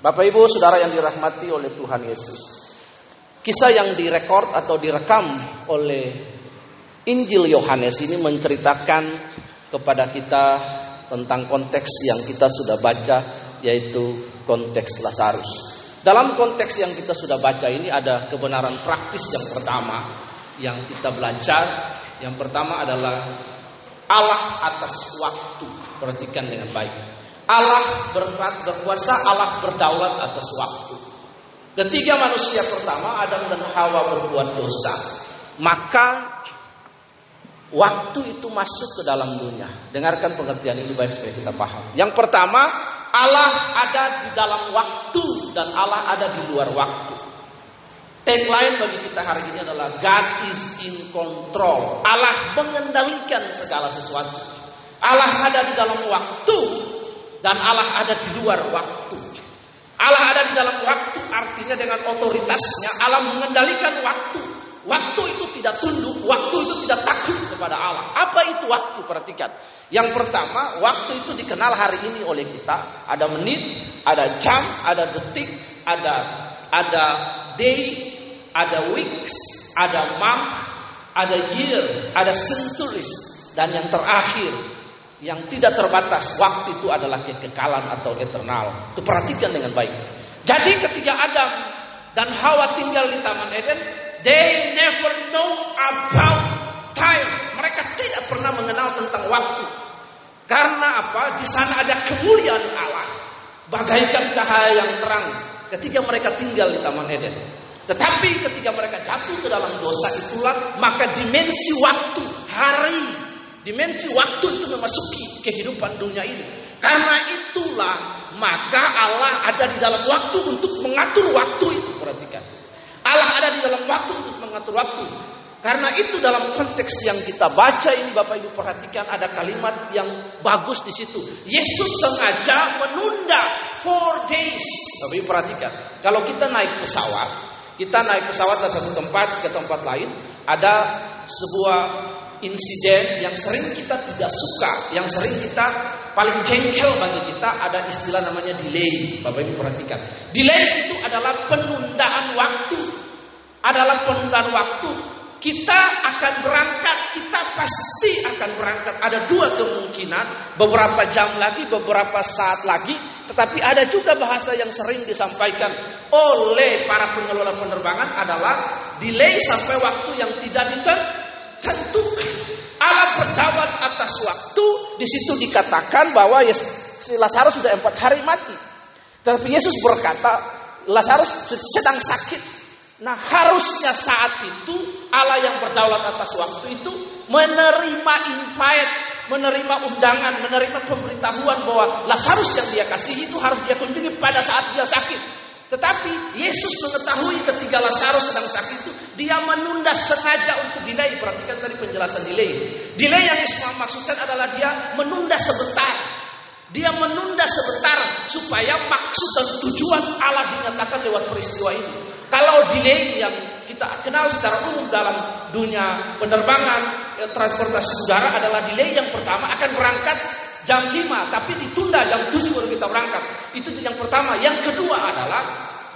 Bapak Ibu, saudara yang dirahmati oleh Tuhan Yesus. Kisah yang direkord atau direkam oleh Injil Yohanes ini menceritakan kepada kita tentang konteks yang kita sudah baca yaitu konteks Lazarus. Dalam konteks yang kita sudah baca ini ada kebenaran praktis yang pertama yang kita belajar. Yang pertama adalah Allah atas waktu. Perhatikan dengan baik. Allah berkuasa, Allah berdaulat atas waktu. Ketiga manusia pertama Adam dan Hawa berbuat dosa. Maka waktu itu masuk ke dalam dunia. Dengarkan pengertian ini baik supaya kita paham. Yang pertama, Allah ada di dalam waktu dan Allah ada di luar waktu. Tagline bagi kita hari ini adalah God is in control. Allah mengendalikan segala sesuatu. Allah ada di dalam waktu dan Allah ada di luar waktu. Allah ada di dalam waktu artinya dengan otoritasnya Allah mengendalikan waktu. Waktu itu tidak tunduk, waktu itu tidak takut kepada Allah. Apa itu waktu? Perhatikan. Yang pertama, waktu itu dikenal hari ini oleh kita. Ada menit, ada jam, ada detik, ada ada day, ada weeks, ada month, ada year, ada centuries, dan yang terakhir yang tidak terbatas waktu itu adalah kekekalan atau eternal. Itu perhatikan dengan baik. Jadi ketika Adam dan Hawa tinggal di Taman Eden, they never know about time. Mereka tidak pernah mengenal tentang waktu. Karena apa? Di sana ada kemuliaan Allah. Bagaikan cahaya yang terang ketika mereka tinggal di Taman Eden. Tetapi ketika mereka jatuh ke dalam dosa itulah maka dimensi waktu, hari, dimensi waktu itu memasuki kehidupan dunia ini. Karena itulah maka Allah ada di dalam waktu untuk mengatur waktu itu. Perhatikan. Allah ada di dalam waktu untuk mengatur waktu. Karena itu dalam konteks yang kita baca ini Bapak Ibu perhatikan ada kalimat yang bagus di situ. Yesus sengaja menunda four days. Bapak Ibu perhatikan. Kalau kita naik pesawat, kita naik pesawat dari satu tempat ke tempat lain, ada sebuah insiden yang sering kita tidak suka, yang sering kita paling jengkel bagi kita ada istilah namanya delay. Bapak Ibu perhatikan. Delay itu adalah penundaan waktu. Adalah penundaan waktu. Kita akan berangkat, kita pasti akan berangkat. Ada dua kemungkinan, beberapa jam lagi, beberapa saat lagi. Tetapi ada juga bahasa yang sering disampaikan oleh para pengelola penerbangan adalah delay sampai waktu yang tidak ditentukan. Allah berdawat atas waktu. Di situ dikatakan bahwa Lazarus sudah empat hari mati. Tetapi Yesus berkata, Lazarus sedang sakit. Nah harusnya saat itu Allah yang berdaulat atas waktu itu menerima invite, menerima undangan, menerima pemberitahuan bahwa Lazarus yang dia kasih itu harus dia kunjungi pada saat dia sakit. Tetapi Yesus mengetahui ketika Lazarus sedang sakit itu dia menunda sengaja untuk delay. Perhatikan tadi penjelasan delay. Delay yang Islam maksudkan adalah dia menunda sebentar. Dia menunda sebentar supaya maksud dan tujuan Allah dinyatakan lewat peristiwa ini. Kalau delay yang kita kenal secara umum dalam dunia penerbangan, eh, transportasi udara adalah delay yang pertama akan berangkat jam 5 tapi ditunda jam 7 baru kita berangkat. Itu yang pertama. Yang kedua adalah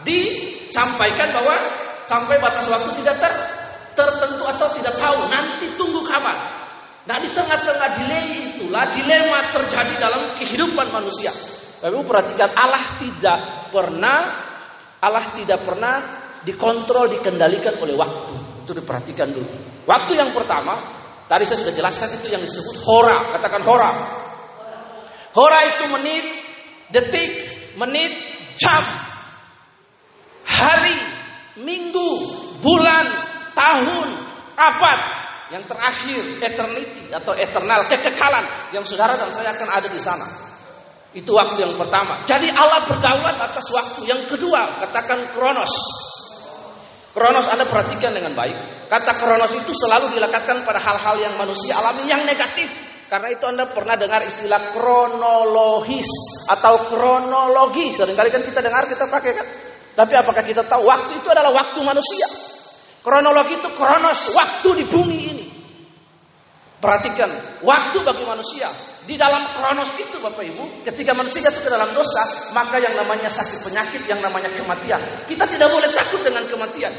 disampaikan bahwa sampai batas waktu tidak ter, tertentu atau tidak tahu. Nanti tunggu kabar. Nah di tengah-tengah delay itulah dilema terjadi dalam kehidupan manusia. Tapi perhatikan Allah tidak pernah Allah tidak pernah dikontrol, dikendalikan oleh waktu. Itu diperhatikan dulu. Waktu yang pertama, tadi saya sudah jelaskan itu yang disebut hora. Katakan hora. Hora itu menit, detik, menit, jam, hari, minggu, bulan, tahun, abad. Yang terakhir, eternity atau eternal, kekekalan yang saudara dan saya akan ada di sana. Itu waktu yang pertama. Jadi Allah berdaulat atas waktu. Yang kedua, katakan kronos. Kronos Anda perhatikan dengan baik. Kata kronos itu selalu dilekatkan pada hal-hal yang manusia alami yang negatif. Karena itu Anda pernah dengar istilah kronologis atau kronologi. Seringkali kan kita dengar, kita pakai kan. Tapi apakah kita tahu waktu itu adalah waktu manusia? Kronologi itu kronos, waktu di bumi ini. Perhatikan, waktu bagi manusia. Di dalam kronos itu Bapak Ibu, ketika manusia jatuh ke dalam dosa, maka yang namanya sakit penyakit, yang namanya kematian. Kita tidak boleh takut dengan kematian.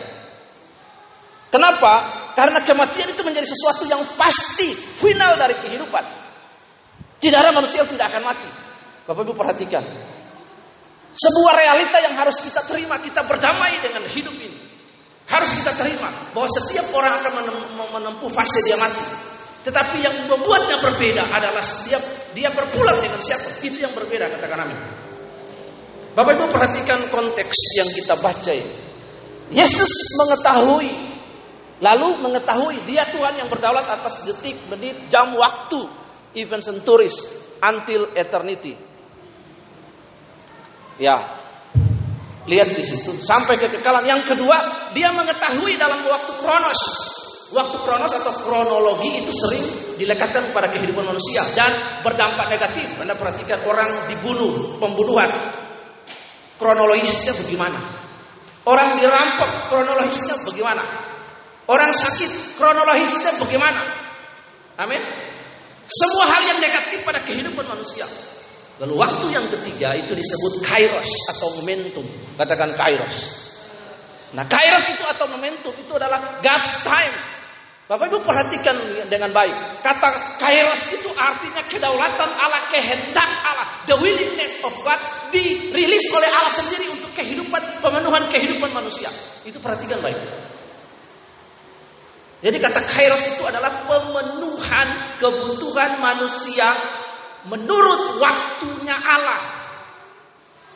Kenapa? Karena kematian itu menjadi sesuatu yang pasti, final dari kehidupan. Tidak ada manusia yang tidak akan mati. Bapak Ibu perhatikan. Sebuah realita yang harus kita terima, kita berdamai dengan hidup ini. Harus kita terima bahwa setiap orang akan menempuh fase dia mati. Tetapi yang membuatnya berbeda adalah dia dia berpulang dengan siapa? Itu yang berbeda katakan amin. Bapak Ibu perhatikan konteks yang kita baca ini. Yesus mengetahui lalu mengetahui dia Tuhan yang berdaulat atas detik, menit, jam, waktu, even centuries until eternity. Ya. Lihat di situ sampai kekekalan. Yang kedua, dia mengetahui dalam waktu kronos Waktu kronos atau kronologi itu sering dilekatkan kepada kehidupan manusia dan berdampak negatif. Anda perhatikan orang dibunuh, pembunuhan. Kronologisnya bagaimana? Orang dirampok, kronologisnya bagaimana? Orang sakit, kronologisnya bagaimana? Amin. Semua hal yang negatif pada kehidupan manusia. Lalu waktu yang ketiga itu disebut kairos atau momentum. Katakan kairos. Nah, kairos itu atau momentum itu adalah God's time. Bapak Ibu perhatikan dengan baik. Kata kairos itu artinya kedaulatan Allah, kehendak Allah. The willingness of God dirilis oleh Allah sendiri untuk kehidupan, pemenuhan kehidupan manusia. Itu perhatikan baik. Jadi kata kairos itu adalah pemenuhan kebutuhan manusia menurut waktunya Allah.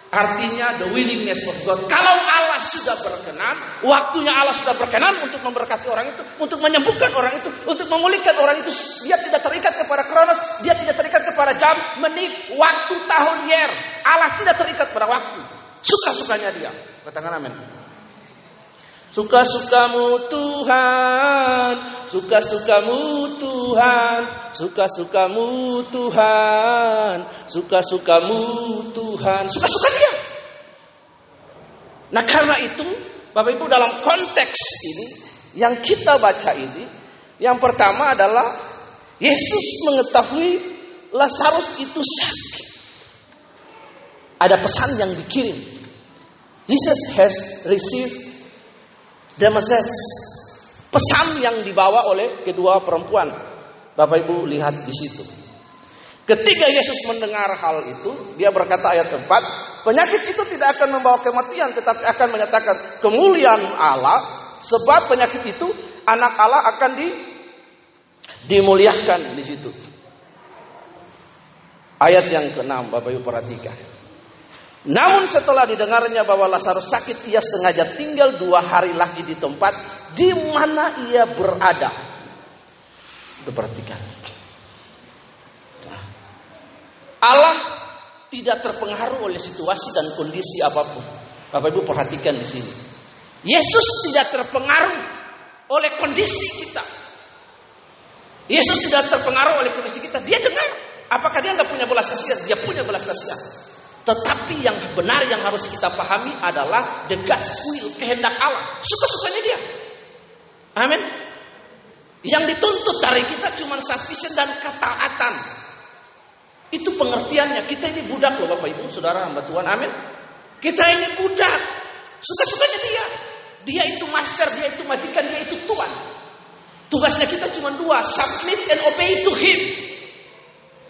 Artinya the willingness of God. Kalau Allah sudah berkenan, waktunya Allah sudah berkenan untuk memberkati orang itu, untuk menyembuhkan orang itu, untuk memulihkan orang itu, dia tidak terikat kepada kronos, dia tidak terikat kepada jam, menit, waktu, tahun, year. Allah tidak terikat pada waktu. Suka-sukanya dia. Katakan amin. Suka-sukamu Tuhan, suka-sukamu Tuhan, suka-sukamu Tuhan, suka-sukamu Tuhan, suka-suka dia. Nah karena itu, Bapak Ibu dalam konteks ini, yang kita baca ini, yang pertama adalah Yesus mengetahui Lazarus itu sakit. Ada pesan yang dikirim. Jesus has received Message. Pesan yang dibawa oleh kedua perempuan. Bapak Ibu lihat di situ. Ketika Yesus mendengar hal itu, dia berkata ayat 4, penyakit itu tidak akan membawa kematian tetapi akan menyatakan kemuliaan Allah sebab penyakit itu anak Allah akan di dimuliakan di situ. Ayat yang ke-6 Bapak Ibu perhatikan. Namun setelah didengarnya bahwa Lazarus sakit, ia sengaja tinggal dua hari lagi di tempat di mana ia berada. Itu perhatikan. Allah tidak terpengaruh oleh situasi dan kondisi apa pun. Bapak Ibu perhatikan di sini. Yesus tidak terpengaruh oleh kondisi kita. Yesus tidak terpengaruh oleh kondisi kita. Dia dengar. Apakah dia nggak punya belas kasihan? Dia punya belas kasihan. Tetapi yang benar yang harus kita pahami adalah the God's will, kehendak Allah. Suka-sukanya dia. Amin. Yang dituntut dari kita cuma sufficient dan ketaatan. Itu pengertiannya. Kita ini budak loh Bapak Ibu, Saudara hamba Tuhan. Amin. Kita ini budak. Suka-sukanya dia. Dia itu master, dia itu majikan, dia itu tuan. Tugasnya kita cuma dua, submit and obey to him.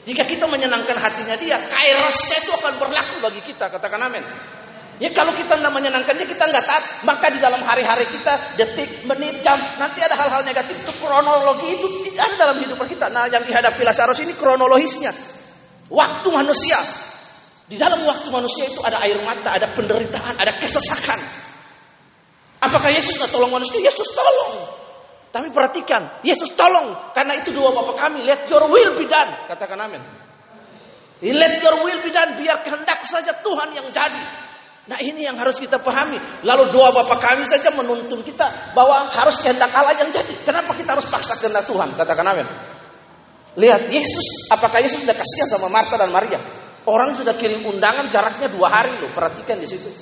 Jika kita menyenangkan hatinya dia, kairosnya itu akan berlaku bagi kita. Katakan amin. Ya kalau kita tidak menyenangkan dia, kita nggak taat, maka di dalam hari-hari kita, detik, menit, jam, nanti ada hal-hal negatif itu kronologi itu ada dalam hidup kita. Nah, yang dihadapi Lazarus ini kronologisnya. Waktu manusia. Di dalam waktu manusia itu ada air mata, ada penderitaan, ada kesesakan. Apakah Yesus nggak tolong manusia? Yesus tolong. Tapi perhatikan, Yesus tolong karena itu dua bapak kami. Let your will be done. Katakan amin. Let your will be done. Biar kehendak saja Tuhan yang jadi. Nah ini yang harus kita pahami. Lalu dua bapak kami saja menuntun kita bahwa harus kehendak Allah yang jadi. Kenapa kita harus paksa kehendak Tuhan? Katakan amin. Lihat Yesus, apakah Yesus sudah kasihan sama Marta dan Maria? Orang sudah kirim undangan jaraknya dua hari loh. Perhatikan di situ.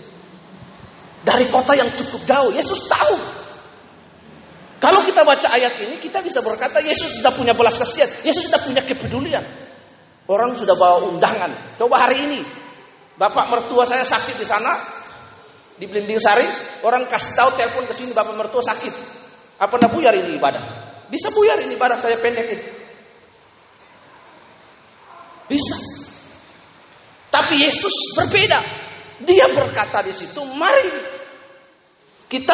Dari kota yang cukup jauh, Yesus tahu kalau kita baca ayat ini, kita bisa berkata Yesus sudah punya belas kasihan, Yesus sudah punya kepedulian. Orang sudah bawa undangan. Coba hari ini, bapak mertua saya sakit di sana, di Blimbing Sari, orang kasih tahu telepon ke sini bapak mertua sakit. Apa nak buyar ini ibadah? Bisa buyar ini ibadah saya pendek ini. Bisa. Tapi Yesus berbeda. Dia berkata di situ, mari kita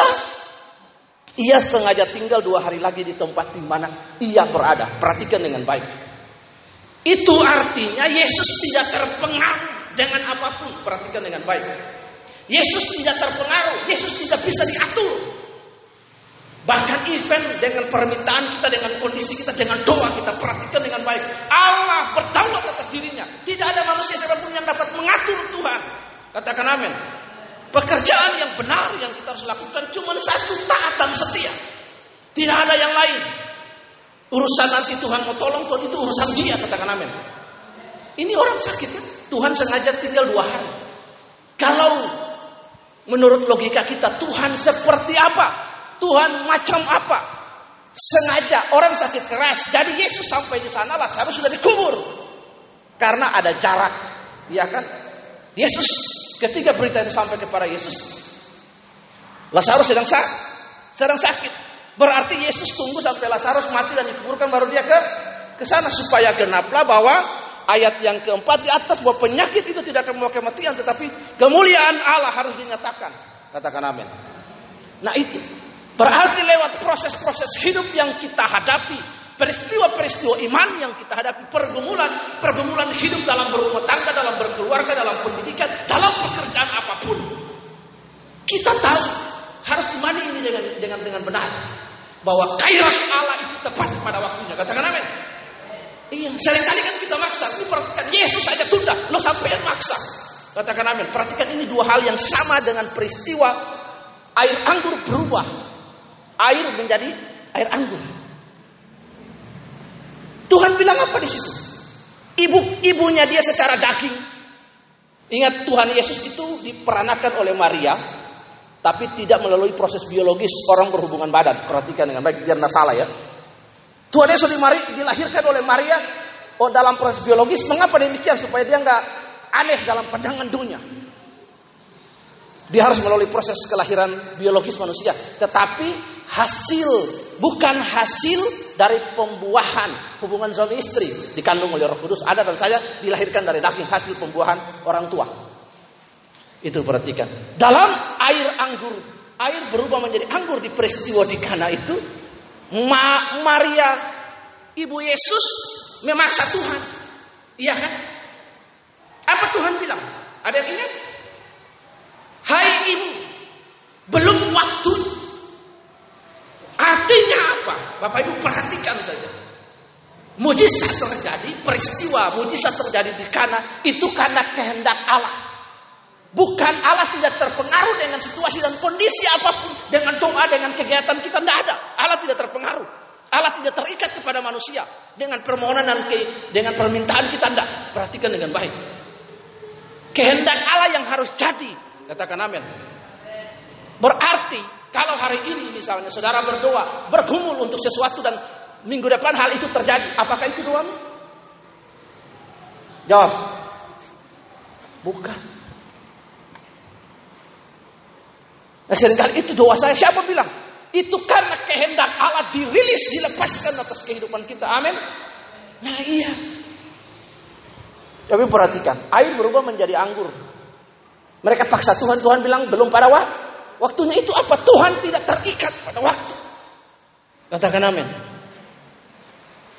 ia sengaja tinggal dua hari lagi di tempat di mana ia berada. Perhatikan dengan baik. Itu artinya Yesus tidak terpengaruh dengan apa pun. Perhatikan dengan baik. Yesus tidak terpengaruh, Yesus tidak bisa diatur. Bahkan event dengan permintaan kita, dengan kondisi kita, dengan doa kita perhatikan dengan baik. Allah berdaulat atas dirinya. Tidak ada manusia siapa pun yang dapat mengatur Tuhan. Katakan amin. Pekerjaan yang benar yang kita harus lakukan cuma satu taatan setia. Tidak ada yang lain. Urusan nanti Tuhan mau tolong, Tuhan itu urusan dia, katakan amin. Ini orang sakit kan? Tuhan sengaja tinggal dua hari. Kalau menurut logika kita, Tuhan seperti apa? Tuhan macam apa? Sengaja orang sakit keras. Jadi Yesus sampai di sana lah, Lazarus sudah dikubur. Karena ada jarak. Ya kan? Yesus ketika berita itu sampai kepada Yesus. Lazarus sedang sakit. Sedang sakit. Berarti Yesus tunggu sampai Lazarus mati dan dikuburkan baru dia ke ke sana supaya genaplah bahwa ayat yang keempat di atas bahwa penyakit itu tidak akan membawa kematian tetapi kemuliaan Allah harus dinyatakan. Katakan amin. Nah itu berarti lewat proses-proses hidup yang kita hadapi, peristiwa-peristiwa iman yang kita hadapi, pergumulan-pergumulan hidup dalam berumah tangga, dalam berkeluarga, dalam pendidikan, dalam pekerjaan apa pun. Kita tahu harus dimani ini dengan dengan dengan benar bahwa kairos Allah itu tepat pada waktunya. Katakan amin. Iya, sering kali kan kita maksa. Ini perhatikan Yesus saja tunda, lo sampai maksa. Katakan amin. Perhatikan ini dua hal yang sama dengan peristiwa air anggur berubah. Air menjadi air anggur. Tuhan bilang apa di situ? Ibu ibunya dia secara daging. Ingat Tuhan Yesus itu diperanakan oleh Maria tapi tidak melalui proses biologis orang berhubungan badan. Perhatikan dengan baik biar tidak salah ya. Tuhan Yesus dilahirkan oleh Maria oh dalam proses biologis. Mengapa demikian? Supaya dia nggak aneh dalam pandangan dunia. Dia harus melalui proses kelahiran biologis manusia. Tetapi hasil bukan hasil dari pembuahan hubungan suami istri dikandung oleh Roh Kudus ada dan saya dilahirkan dari daging hasil pembuahan orang tua. Itu perhatikan. Dalam air anggur, air berubah menjadi anggur di peristiwa di Kana itu, Ma Maria ibu Yesus memaksa Tuhan. Iya kan? Apa Tuhan bilang? Ada yang ingat? Hai ibu, belum waktu. Artinya apa? Bapak Ibu perhatikan saja. Mujizat terjadi, peristiwa mujizat terjadi di Kana itu karena kehendak Allah. Bukan Allah tidak terpengaruh dengan situasi dan kondisi apa pun. Dengan doa, dengan kegiatan kita. Tidak ada. Allah tidak terpengaruh. Allah tidak terikat kepada manusia. Dengan permohonan dan ke, dengan permintaan kita. Tidak. Perhatikan dengan baik. Kehendak Allah yang harus jadi. Katakan amin. Berarti kalau hari ini misalnya saudara berdoa. Bergumul untuk sesuatu dan minggu depan hal itu terjadi. Apakah itu doamu? Jawab. Bukan. Nah sering kali itu doa saya. Siapa bilang? Itu karena kehendak Allah dirilis, dilepaskan atas kehidupan kita. Amin. Nah iya. Tapi perhatikan, air berubah menjadi anggur. Mereka paksa Tuhan, Tuhan bilang belum pada waktu. Waktunya itu apa? Tuhan tidak terikat pada waktu. Katakan amin.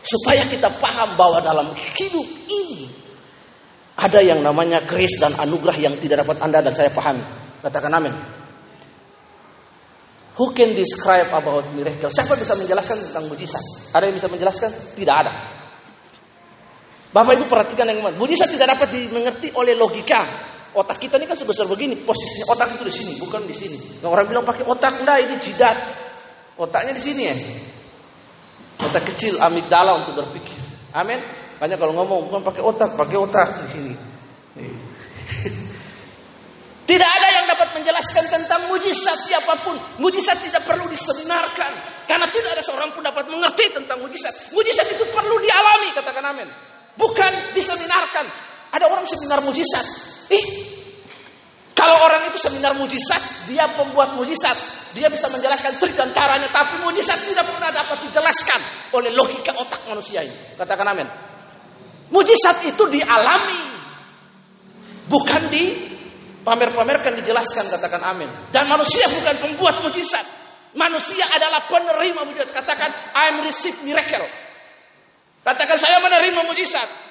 Supaya kita paham bahwa dalam hidup ini ada yang namanya grace dan anugerah yang tidak dapat Anda dan saya pahami. Katakan amin. Who can describe about miracle? Siapa bisa menjelaskan tentang mujizat? Ada yang bisa menjelaskan? Tidak ada. Bapak Ibu perhatikan yang mana? Mujizat tidak dapat dimengerti oleh logika. Otak kita ini kan sebesar begini, posisinya otak itu di sini, bukan di sini. Nah, orang bilang pakai otak, enggak ini jidat. Otaknya di sini ya. Otak kecil, amigdala untuk berpikir. Amin. Banyak kalau ngomong bukan pakai otak, pakai otak di sini. Tidak ada yang dapat menjelaskan tentang mujizat siapa pun. Mujizat tidak perlu disebenarkan. Karena tidak ada seorang pun dapat mengerti tentang mujizat. Mujizat itu perlu dialami, katakan amin. Bukan diseminarkan. Ada orang seminar mujizat. Ih, kalau orang itu seminar mujizat, dia pembuat mujizat. Dia bisa menjelaskan trik dan caranya. Tapi mujizat tidak pernah dapat dijelaskan oleh logika otak manusia ini. Katakan amin. Mujizat itu dialami. Bukan di pamer-pamerkan dijelaskan katakan amin. Dan manusia bukan pembuat mujizat. Manusia adalah penerima mujizat. Katakan I am receive miracle. Katakan saya menerima mujizat.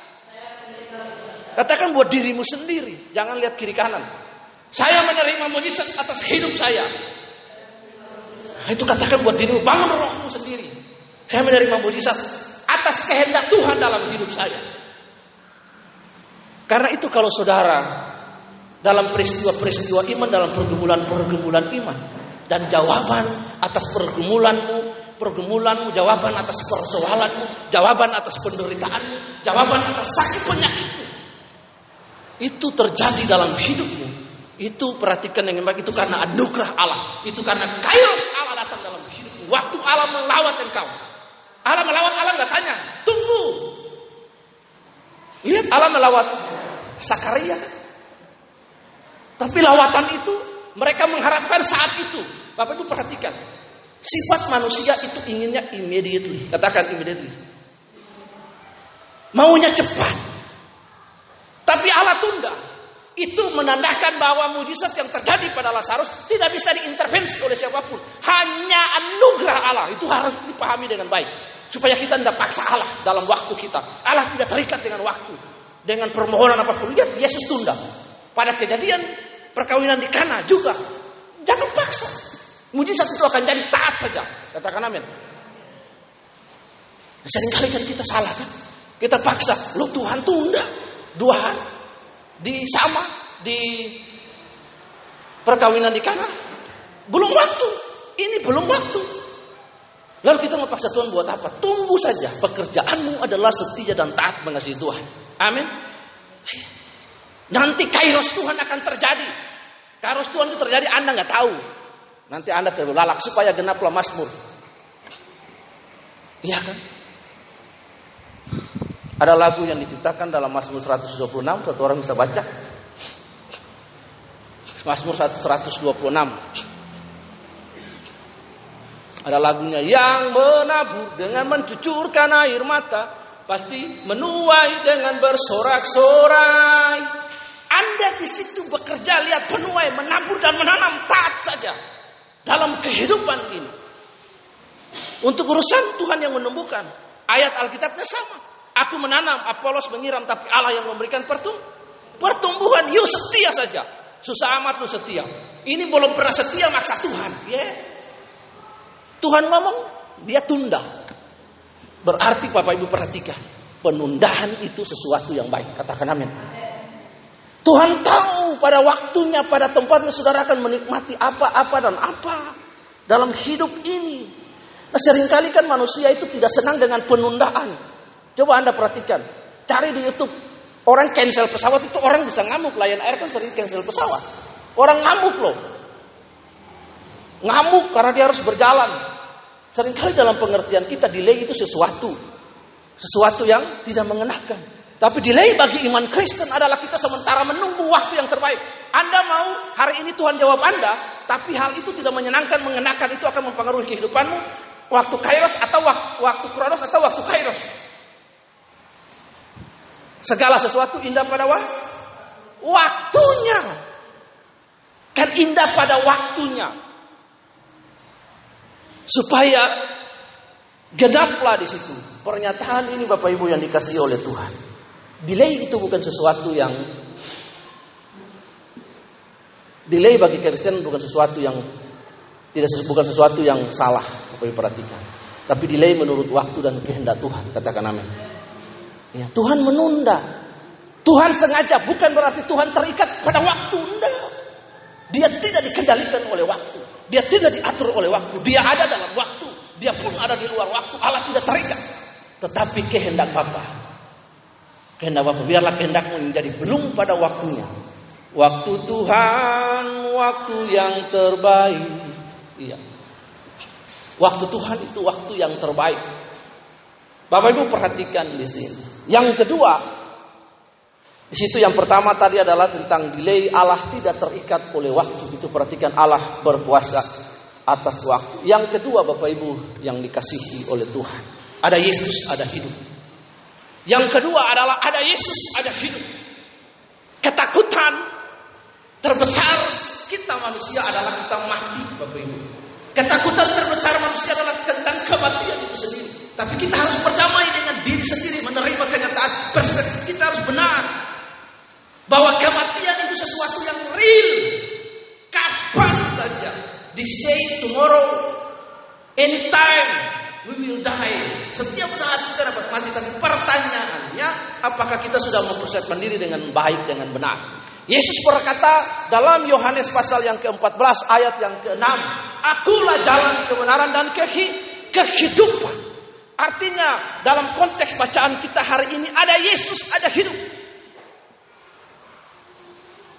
Katakan buat dirimu sendiri, jangan lihat kiri kanan. Saya menerima mujizat atas hidup saya. Nah, itu katakan buat dirimu, bangun rohmu sendiri. Saya menerima mujizat atas kehendak Tuhan dalam hidup saya. Karena itu kalau saudara dalam peristiwa-peristiwa iman, dalam pergumulan-pergumulan iman. Dan jawaban atas pergumulanmu, pergumulanmu, jawaban atas persoalanmu, jawaban atas penderitaanmu, jawaban atas sakit penyakitmu. Itu terjadi dalam hidupmu. Itu perhatikan dengan baik, itu karena anugerah Allah. Itu karena kairos Allah datang dalam hidupmu. Waktu Allah melawat engkau. Allah melawat Allah nggak tanya, tunggu. Lihat Allah melawat Sakaria tapi lawatan itu mereka mengharapkan saat itu. Bapak Ibu perhatikan. Sifat manusia itu inginnya immediately. Katakan immediately. Maunya cepat. Tapi Allah tunda. Itu menandakan bahwa mujizat yang terjadi pada Lazarus tidak bisa diintervensi oleh siapa pun. Hanya anugerah Allah. Itu harus dipahami dengan baik. Supaya kita tidak paksa Allah dalam waktu kita. Allah tidak terikat dengan waktu. Dengan permohonan apa pun. Lihat, Yesus tunda. Pada kejadian perkawinan di Kana juga. Jangan paksa. Mujizat itu akan jadi taat saja. Katakan amin. Seringkali kan kita salah kan. Kita paksa. Lo Tuhan tunda. Dua hari. Di sama. Di perkawinan di Kana. Belum waktu. Ini belum waktu. Lalu kita mau paksa Tuhan buat apa? Tunggu saja. Pekerjaanmu adalah setia dan taat mengasihi Tuhan. Amin. Nanti kairos Tuhan akan terjadi. Kairos Tuhan itu terjadi Anda nggak tahu. Nanti Anda terbelalak supaya genaplah Mazmur. Iya kan? Ada lagu yang diciptakan dalam Mazmur 126, satu orang bisa baca. Mazmur 126. Ada lagunya yang menabur dengan mencucurkan air mata pasti menuai dengan bersorak-sorai. Anda di situ bekerja lihat penuai, menabur dan menanam taat saja dalam kehidupan ini. Untuk urusan Tuhan yang menumbuhkan. Ayat Alkitabnya sama. Aku menanam, Apolos menyiram, tapi Allah yang memberikan pertum pertumbuhan. Yuk setia saja. Susah amat lu setia. Ini belum pernah setia maksa Tuhan. Yeah. Tuhan ngomong, dia tunda. Berarti Bapak Ibu perhatikan. Penundaan itu sesuatu yang baik. Katakan amin. Tuhan tahu pada waktunya, pada tempatnya saudara akan menikmati apa-apa dan apa dalam hidup ini. Nah sering kali kan manusia itu tidak senang dengan penundaan. Coba Anda perhatikan, cari di Youtube. Orang cancel pesawat itu orang bisa ngamuk. Lion Air kan sering cancel pesawat. Orang ngamuk loh. Ngamuk karena dia harus berjalan. Seringkali dalam pengertian kita delay itu sesuatu. Sesuatu yang tidak mengenakan. Tapi delay bagi iman Kristen adalah kita sementara menunggu waktu yang terbaik. Anda mau hari ini Tuhan jawab Anda, tapi hal itu tidak menyenangkan, mengenakan itu akan mempengaruhi kehidupanmu. Waktu kairos atau waktu, kronos atau waktu kairos. Segala sesuatu indah pada waktu. Waktunya. Kan indah pada waktunya. Supaya genaplah di situ. Pernyataan ini Bapak Ibu yang dikasih oleh Tuhan. Delay itu bukan sesuatu yang delay bagi Kristen bukan sesuatu yang tidak bukan sesuatu yang salah, apa yang perhatikan. Tapi delay menurut waktu dan kehendak Tuhan, katakan amin. Ya, Tuhan menunda. Tuhan sengaja bukan berarti Tuhan terikat pada waktu, enggak. Dia tidak dikendalikan oleh waktu. Dia tidak diatur oleh waktu. Dia ada dalam waktu. Dia pun ada di luar waktu. Allah tidak terikat. Tetapi kehendak Bapa Kehendak Bapa, biarlah kehendakmu menjadi belum pada waktunya. Waktu Tuhan, waktu yang terbaik. Iya. Waktu Tuhan itu waktu yang terbaik. Bapak Ibu perhatikan di sini. Yang kedua, di situ yang pertama tadi adalah tentang delay Allah tidak terikat oleh waktu. Itu perhatikan Allah berkuasa atas waktu. Yang kedua Bapak Ibu yang dikasihi oleh Tuhan. Ada Yesus, ada hidup. Yang kedua adalah ada Yesus, ada hidup. Ketakutan terbesar kita manusia adalah kita mati Bapak Ibu. Ketakutan terbesar manusia adalah tentang kematian itu sendiri. Tapi kita harus berdamai dengan diri sendiri, menerima kenyataan. Perspektif kita harus benar. Bahwa kematian itu sesuatu yang real. Kapan saja. Di say tomorrow, anytime, we will die. Setiap saat kita dapat mati. Tapi pertanyaannya, apakah kita sudah mempersiapkan diri dengan baik, dengan benar? Yesus berkata dalam Yohanes pasal yang ke-14 ayat yang ke-6, Akulah jalan kebenaran dan kehidupan. Artinya dalam konteks bacaan kita hari ini ada Yesus, ada hidup.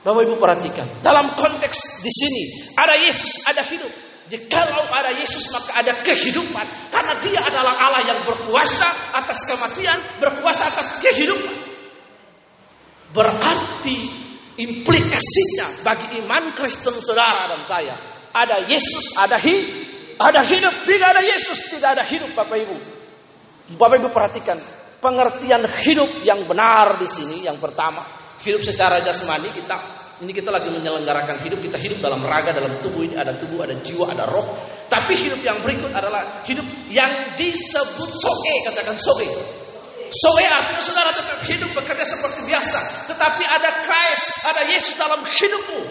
Bapak Ibu perhatikan, dalam konteks di sini ada Yesus, ada hidup. Jikalau ada Yesus maka ada kehidupan karena Dia adalah Allah yang berkuasa atas kematian, berkuasa atas kehidupan. Berarti implikasinya bagi iman Kristen saudara dan saya ada Yesus, ada hidup, ada hidup, tidak ada Yesus, tidak ada hidup Bapak Ibu. Bapak Ibu perhatikan pengertian hidup yang benar di sini yang pertama hidup secara jasmani kita ini kita lagi menyelenggarakan hidup kita hidup dalam raga dalam tubuh ini ada tubuh ada jiwa ada roh. Tapi hidup yang berikut adalah hidup yang disebut soe katakan soe soe artinya saudara tetap hidup bekerja seperti biasa. Tetapi ada Christ ada Yesus dalam hidupmu.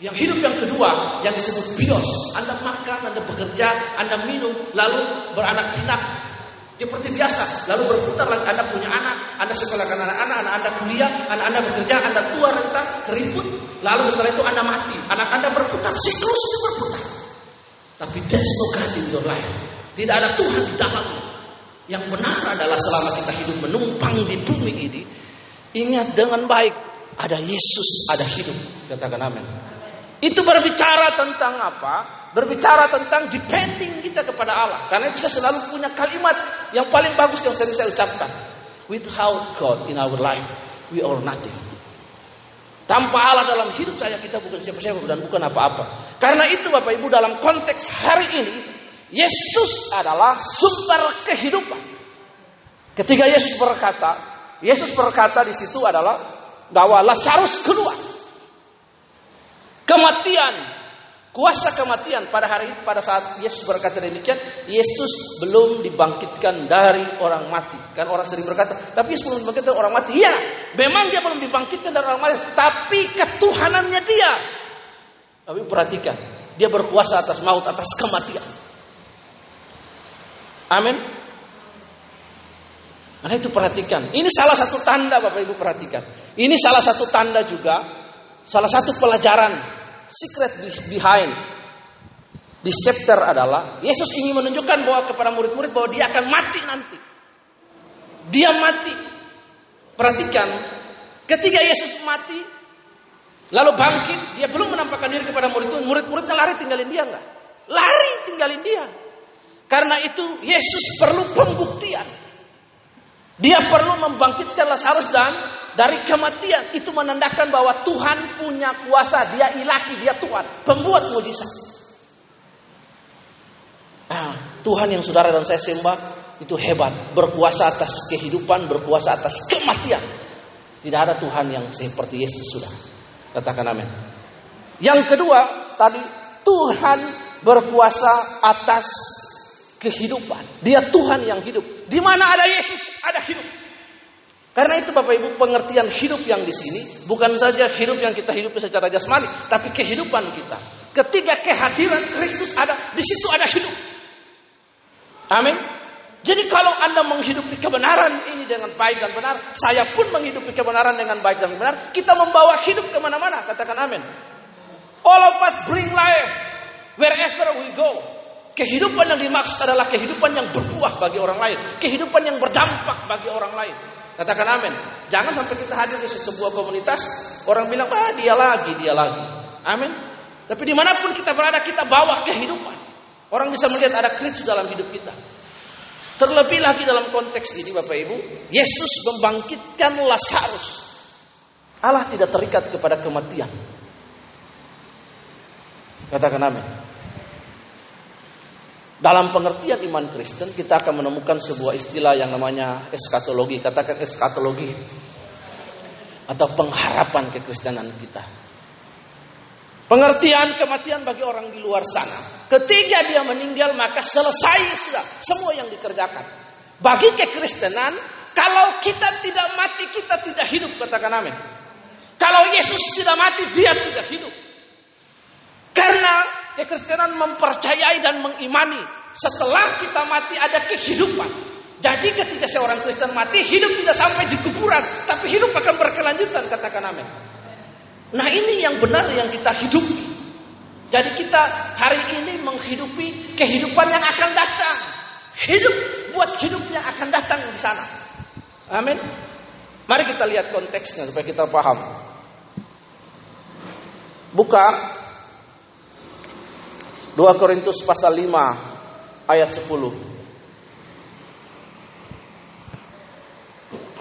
Yang hidup yang kedua yang disebut bios. Anda makan Anda bekerja Anda minum lalu beranak pinak seperti biasa, lalu berputar lagi Anda punya anak, Anda sekolahkan anak-anak, anak Anda kuliah, anak Anda bekerja, Anda tua renta, keriput, lalu setelah itu Anda mati. Anak Anda berputar, siklusnya berputar. Tapi there's no God in your life. Tidak ada Tuhan di dalamnya. Yang benar adalah selama kita hidup menumpang di bumi ini, ingat dengan baik, ada Yesus, ada hidup. Katakan amin. Itu berbicara tentang apa? Berbicara tentang depending kita kepada Allah. Karena saya selalu punya kalimat yang paling bagus yang sering saya ucapkan. Without God in our life, we are nothing. Tanpa Allah dalam hidup saya kita bukan siapa-siapa dan bukan apa-apa. Karena itu Bapak Ibu dalam konteks hari ini Yesus adalah sumber kehidupan. Ketika Yesus berkata, Yesus berkata di situ adalah bahwa Lazarus keluar. Kematian Kuasa kematian pada hari itu pada saat Yesus berkata demikian, Yesus belum dibangkitkan dari orang mati. Kan orang sering berkata, tapi Yesus belum dibangkitkan dari orang mati. Iya, memang dia belum dibangkitkan dari orang mati, tapi ketuhanannya dia. Tapi perhatikan, dia berkuasa atas maut, atas kematian. Amin. Karena itu perhatikan. Ini salah satu tanda Bapak Ibu perhatikan. Ini salah satu tanda juga, salah satu pelajaran secret behind di chapter adalah Yesus ingin menunjukkan bahwa kepada murid-murid bahwa dia akan mati nanti. Dia mati. Perhatikan, ketika Yesus mati lalu bangkit, dia belum menampakkan diri kepada murid-murid. Murid-muridnya lari tinggalin dia enggak? Lari tinggalin dia. Karena itu Yesus perlu pembuktian. Dia perlu membangkitkan Lazarus dan dari kematian itu menandakan bahwa Tuhan punya kuasa, dia ilahi, dia Tuhan, pembuat mujizat. Nah, Tuhan yang saudara dan saya sembah itu hebat, berkuasa atas kehidupan, berkuasa atas kematian. Tidak ada Tuhan yang seperti Yesus sudah. Katakan amin. Yang kedua, tadi Tuhan berkuasa atas kehidupan. Dia Tuhan yang hidup. Di mana ada Yesus, ada hidup. Karena itu Bapak Ibu pengertian hidup yang di sini bukan saja hidup yang kita hidup secara jasmani, tapi kehidupan kita. Ketika kehadiran Kristus ada, di situ ada hidup. Amin. Jadi kalau Anda menghidupi kebenaran ini dengan baik dan benar, saya pun menghidupi kebenaran dengan baik dan benar, kita membawa hidup ke mana-mana, katakan amin. All of us bring life wherever we go. Kehidupan yang dimaksud adalah kehidupan yang berbuah bagi orang lain, kehidupan yang berdampak bagi orang lain. Katakan amin. Jangan sampai kita hadir di sebuah komunitas, orang bilang, ah dia lagi, dia lagi. Amin. Tapi di mana pun kita berada, kita bawa kehidupan. Orang bisa melihat ada Kristus dalam hidup kita. Terlebih lagi dalam konteks ini Bapak Ibu, Yesus membangkitkan Lazarus. Allah tidak terikat kepada kematian. Katakan amin. Dalam pengertian iman Kristen, kita akan menemukan sebuah istilah yang namanya eskatologi. Katakan eskatologi. Atau pengharapan kekristenan kita. Pengertian kematian bagi orang di luar sana. Ketika dia meninggal maka selesai sudah semua yang dikerjakan. Bagi kekristenan, kalau kita tidak mati kita tidak hidup katakan amin. Kalau Yesus tidak mati dia tidak hidup. Karena kekristenan mempercayai dan mengimani setelah kita mati ada kehidupan. Jadi ketika seorang Kristen mati hidup tidak sampai di kuburan, tapi hidup akan berkelanjutan katakan amin. Nah ini yang benar yang kita hidupi. Jadi kita hari ini menghidupi kehidupan yang akan datang. Hidup buat hidup yang akan datang di sana. Amin. Mari kita lihat konteksnya supaya kita paham. Buka 2 Korintus pasal 5 ayat 10.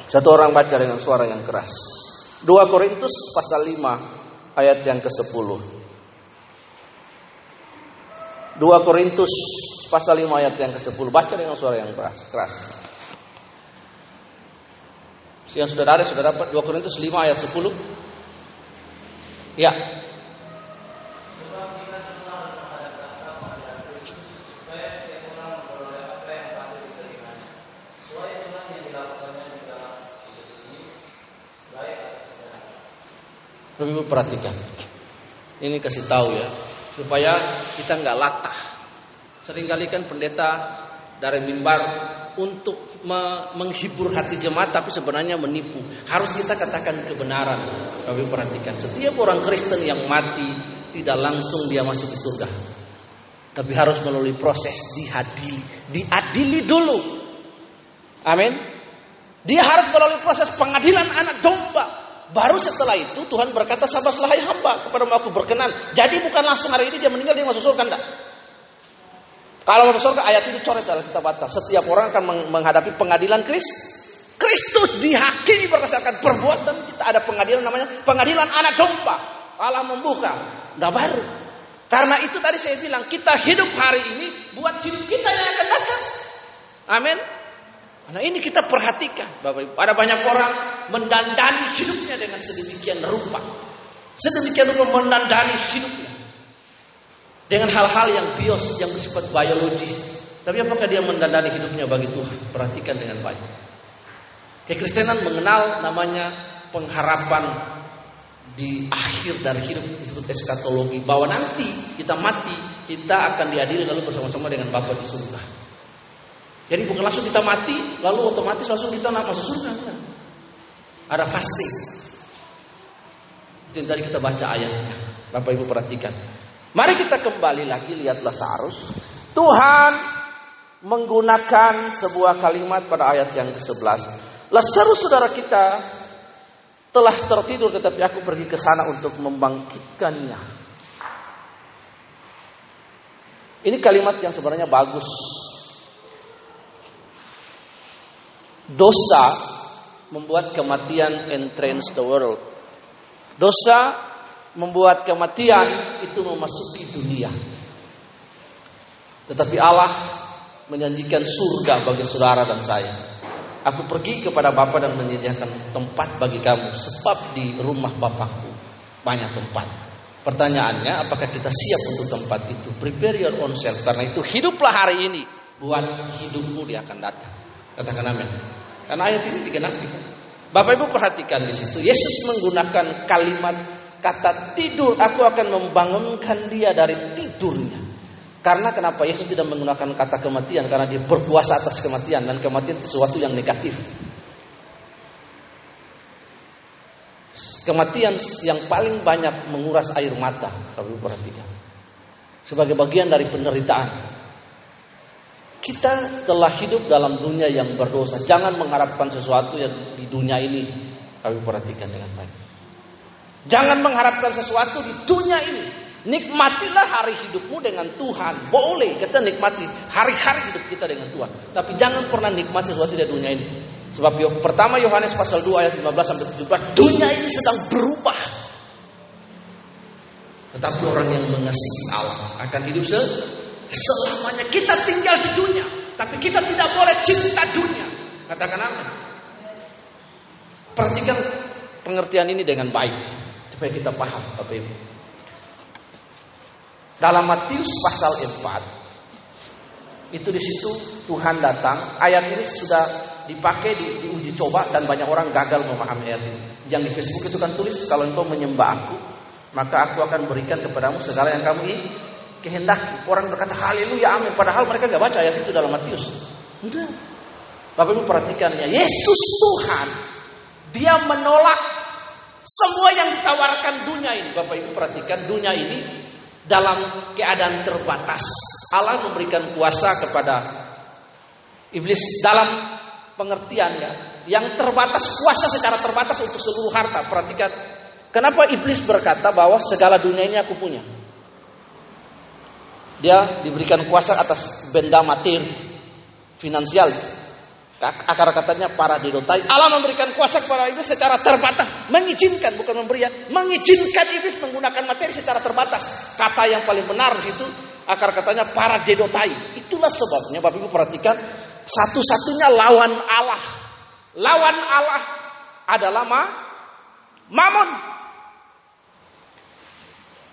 Satu orang baca dengan suara yang keras. 2 Korintus pasal 5 ayat yang ke-10. 2 Korintus pasal 5 ayat yang ke-10. Baca dengan suara yang keras. keras. Yang sudah ada sudah dapat 2 Korintus 5 ayat 10. Ya, Ibu perhatikan. Ini kasih tahu ya, supaya kita nggak latah. Seringkali kan pendeta dari mimbar untuk me menghibur hati jemaat tapi sebenarnya menipu. Harus kita katakan kebenaran. Tapi perhatikan, setiap orang Kristen yang mati tidak langsung dia masuk di surga. Tapi harus melalui proses diadili, diadili dulu. Amin. Dia harus melalui proses pengadilan anak domba. Baru setelah itu Tuhan berkata sabarlah hai hamba kepada aku berkenan. Jadi bukan langsung hari ini dia meninggal dia masuk surga enggak. Kalau masuk surga ayat itu coret dalam kitab batal. Setiap orang akan menghadapi pengadilan Kristus. Kristus dihakimi berdasarkan perbuatan kita ada pengadilan namanya pengadilan anak domba. Allah membuka. Udah baru. Karena itu tadi saya bilang kita hidup hari ini buat hidup kita yang akan datang. Amin. Nah ini kita perhatikan Bapak Ibu. Ada banyak orang mendandani hidupnya dengan sedemikian rupa. Sedemikian rupa mendandani hidupnya. Dengan hal-hal yang bios, yang bersifat biologis. Tapi apakah dia mendandani hidupnya bagi Tuhan? Perhatikan dengan baik. Kekristenan mengenal namanya pengharapan di akhir dari hidup disebut eskatologi bahwa nanti kita mati kita akan diadili lalu bersama-sama dengan Bapa di surga. Jadi bukan langsung kita mati, lalu otomatis langsung kita nak masuk surga. Ada fase. Itu yang tadi kita baca ayatnya. Bapak Ibu perhatikan. Mari kita kembali lagi lihat Lazarus. Tuhan menggunakan sebuah kalimat pada ayat yang ke-11. Lazarus saudara kita telah tertidur tetapi aku pergi ke sana untuk membangkitkannya. Ini kalimat yang sebenarnya bagus Dosa membuat kematian entrance the world. Dosa membuat kematian itu memasuki dunia. Tetapi Allah menjanjikan surga bagi saudara dan saya. Aku pergi kepada Bapa dan menyediakan tempat bagi kamu sebab di rumah Bapakku banyak tempat. Pertanyaannya apakah kita siap untuk tempat itu? Prepare your own self karena itu hiduplah hari ini buat hidupmu dia akan datang. Katakan amin. Karena ayat ini digenapi. Bapak Ibu perhatikan di situ. Yesus menggunakan kalimat kata tidur. Aku akan membangunkan dia dari tidurnya. Karena kenapa Yesus tidak menggunakan kata kematian? Karena dia berkuasa atas kematian dan kematian itu sesuatu yang negatif. Kematian yang paling banyak menguras air mata, kalau perhatikan. Sebagai bagian dari penderitaan. Kita telah hidup dalam dunia yang berdosa. Jangan mengharapkan sesuatu yang di dunia ini. Kami perhatikan dengan baik. Jangan mengharapkan sesuatu di dunia ini. Nikmatilah hari hidupmu dengan Tuhan. Boleh kita nikmati hari-hari hidup kita dengan Tuhan. Tapi jangan pernah nikmati sesuatu di dunia ini. Sebab pertama Yohanes pasal 2 ayat 15 sampai 17, dunia ini sedang berubah. Tetapi orang yang mengasihi Allah akan hidup selamanya. Kita tinggal di dunia, tapi kita tidak boleh cinta dunia. Katakan amin. Perhatikan pengertian ini dengan baik supaya kita paham Bapak Ibu. Dalam Matius pasal 4 itu di situ Tuhan datang. Ayat ini sudah dipakai di, diuji coba dan banyak orang gagal memahami ayat ini. Yang di Facebook itu kan tulis kalau engkau menyembah aku, maka aku akan berikan kepadamu segala yang kamu ingin kehendaki. Orang berkata haleluya amin padahal mereka nggak baca ayat itu dalam Matius. Enggak. Bapak Ibu perhatikannya, Yesus Tuhan dia menolak semua yang ditawarkan dunia ini. Bapak Ibu perhatikan dunia ini dalam keadaan terbatas. Allah memberikan kuasa kepada iblis dalam pengertiannya yang terbatas kuasa secara terbatas untuk seluruh harta. Perhatikan kenapa iblis berkata bahwa segala dunia ini aku punya. Dia diberikan kuasa atas benda materi finansial Akar katanya para didotai. Allah memberikan kuasa kepada iblis secara terbatas. Mengizinkan, bukan memberi ya. Mengizinkan iblis menggunakan materi secara terbatas. Kata yang paling benar di situ. Akar katanya para didotai. Itulah sebabnya Bapak Ibu perhatikan. Satu-satunya lawan Allah. Lawan Allah adalah ma, mamon.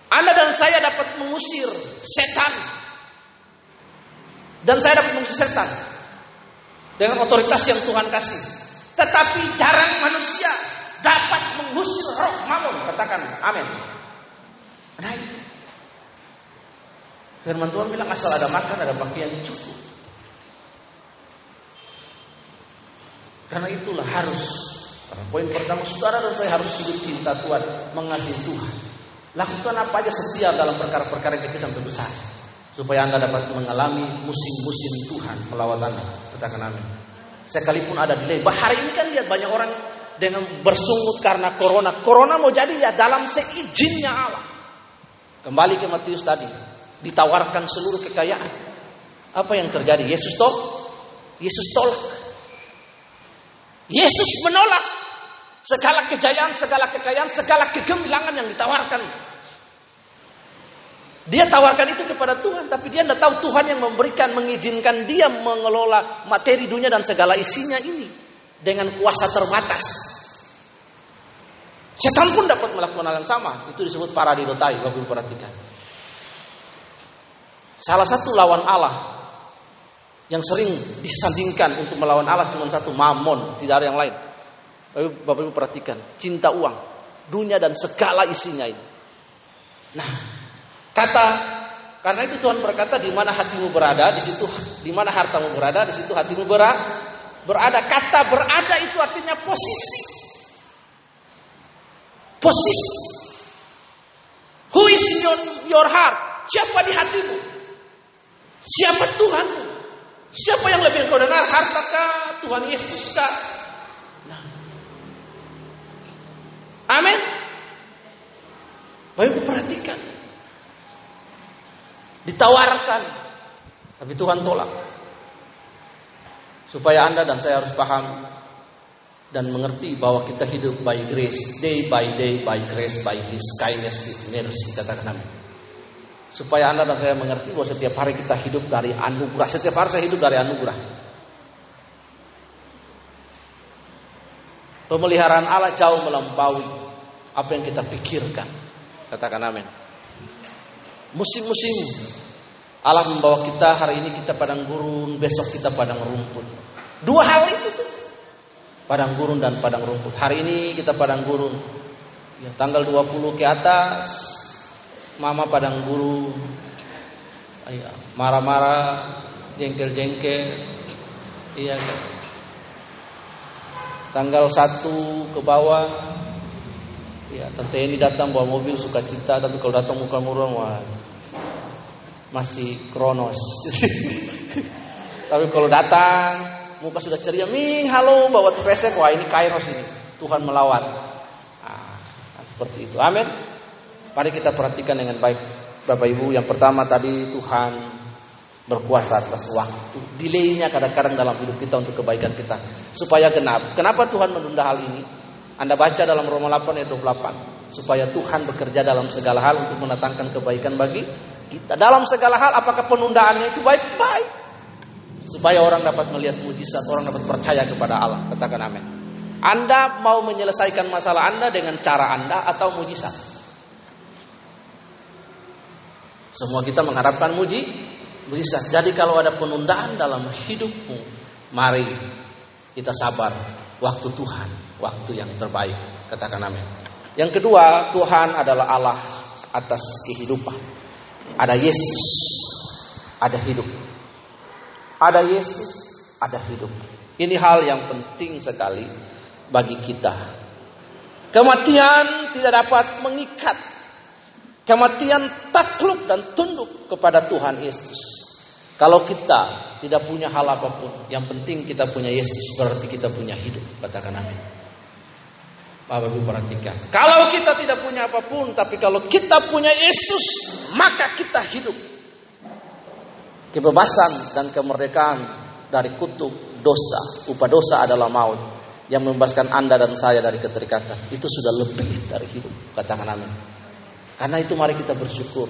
Anda dan saya dapat mengusir setan. Dan saya dapat mengusir setan dengan otoritas yang Tuhan kasih. Tetapi jarang manusia dapat mengusir roh mamun. Katakan amin. Nah. Firman Tuhan bilang asal ada makan, ada pakaian cukup. Karena itulah harus. Poin pertama saudara dan saya harus hidup cinta Tuhan, mengasihi Tuhan. Lakukan apa aja setia dalam perkara-perkara kecil sampai besar supaya Anda dapat mengalami musim-musim Tuhan melawat Anda. Katakan amin. Sekalipun ada delay. Hari ini kan lihat banyak orang dengan bersungut karena corona. Corona mau jadi ya dalam seizinnya Allah. Kembali ke Matius tadi. Ditawarkan seluruh kekayaan. Apa yang terjadi? Yesus tolak. Yesus tolak. Yesus menolak segala kejayaan, segala kekayaan, segala kegemilangan yang ditawarkan dia tawarkan itu kepada Tuhan, tapi dia tidak tahu Tuhan yang memberikan, mengizinkan dia mengelola materi dunia dan segala isinya ini dengan kuasa terbatas. Setan pun dapat melakukan hal yang sama. Itu disebut paradidotai, Bapak Ibu perhatikan. Salah satu lawan Allah yang sering disandingkan untuk melawan Allah cuma satu, mamon, tidak ada yang lain. Bapak Ibu perhatikan, cinta uang, dunia dan segala isinya ini. Nah, Kata karena itu Tuhan berkata di mana hatimu berada, di situ di mana hartamu berada, di situ hatimu berada. Berada kata berada itu artinya posisi. Posisi. Who is your, your heart? Siapa di hatimu? Siapa Tuhanmu? Siapa yang lebih kau dengar? Harta kah? Tuhan Yesus kah? Nah. Amin. Baik perhatikan. Ditawarkan. Tapi Tuhan tolak. Supaya Anda dan saya harus paham dan mengerti bahwa kita hidup by grace, day by day by grace, by His kindness, His mercy, katakan amin. Supaya Anda dan saya mengerti bahwa setiap hari kita hidup dari anugerah, setiap hari saya hidup dari anugerah. Pemeliharaan Allah jauh melampaui apa yang kita pikirkan. Katakan amin. Musim-musim Allah membawa kita hari ini kita padang gurun, besok kita padang rumput. Dua hal itu sih. Padang gurun dan padang rumput. Hari ini kita padang gurun. Ya, tanggal 20 ke atas mama padang gurun. Iya, marah-marah, jengkel-jengkel. Iya kan? Tanggal 1 ke bawah Ya, tante ini datang bawa mobil suka cita, tapi kalau datang muka murung wah masih kronos. tapi kalau datang muka sudah ceria, mi halo bawa pesek, wah ini kairos ini. Tuhan melawat. Nah, seperti itu. Amin. Mari kita perhatikan dengan baik Bapak Ibu. Yang pertama tadi Tuhan berkuasa atas waktu. Delaynya kadang-kadang dalam hidup kita untuk kebaikan kita. Supaya genap. Kenapa Tuhan menunda hal ini? Anda baca dalam Roma 8 ayat 28. Supaya Tuhan bekerja dalam segala hal untuk mendatangkan kebaikan bagi kita. Dalam segala hal apakah penundaannya itu baik-baik. Supaya orang dapat melihat mujizat, orang dapat percaya kepada Allah. Katakan amin. Anda mau menyelesaikan masalah Anda dengan cara Anda atau mujizat? Semua kita mengharapkan muji, mujizat. Jadi kalau ada penundaan dalam hidupmu, mari kita sabar. Waktu Tuhan, waktu yang terbaik. Katakan amin. Yang kedua, Tuhan adalah Allah atas kehidupan. Ada Yesus, ada hidup. Ada Yesus, ada hidup. Ini hal yang penting sekali bagi kita. Kematian tidak dapat mengikat. Kematian takluk dan tunduk kepada Tuhan Yesus. Kalau kita tidak punya hal apa pun, yang penting kita punya Yesus, berarti kita punya hidup. Katakan amin. Bapak Ibu perhatikan. Kalau kita tidak punya apa pun, tapi kalau kita punya Yesus, maka kita hidup. Kebebasan dan kemerdekaan dari kutuk dosa, upah dosa adalah maut yang membebaskan Anda dan saya dari keterikatan. Itu sudah lebih dari hidup. Katakan amin. Karena itu mari kita bersyukur.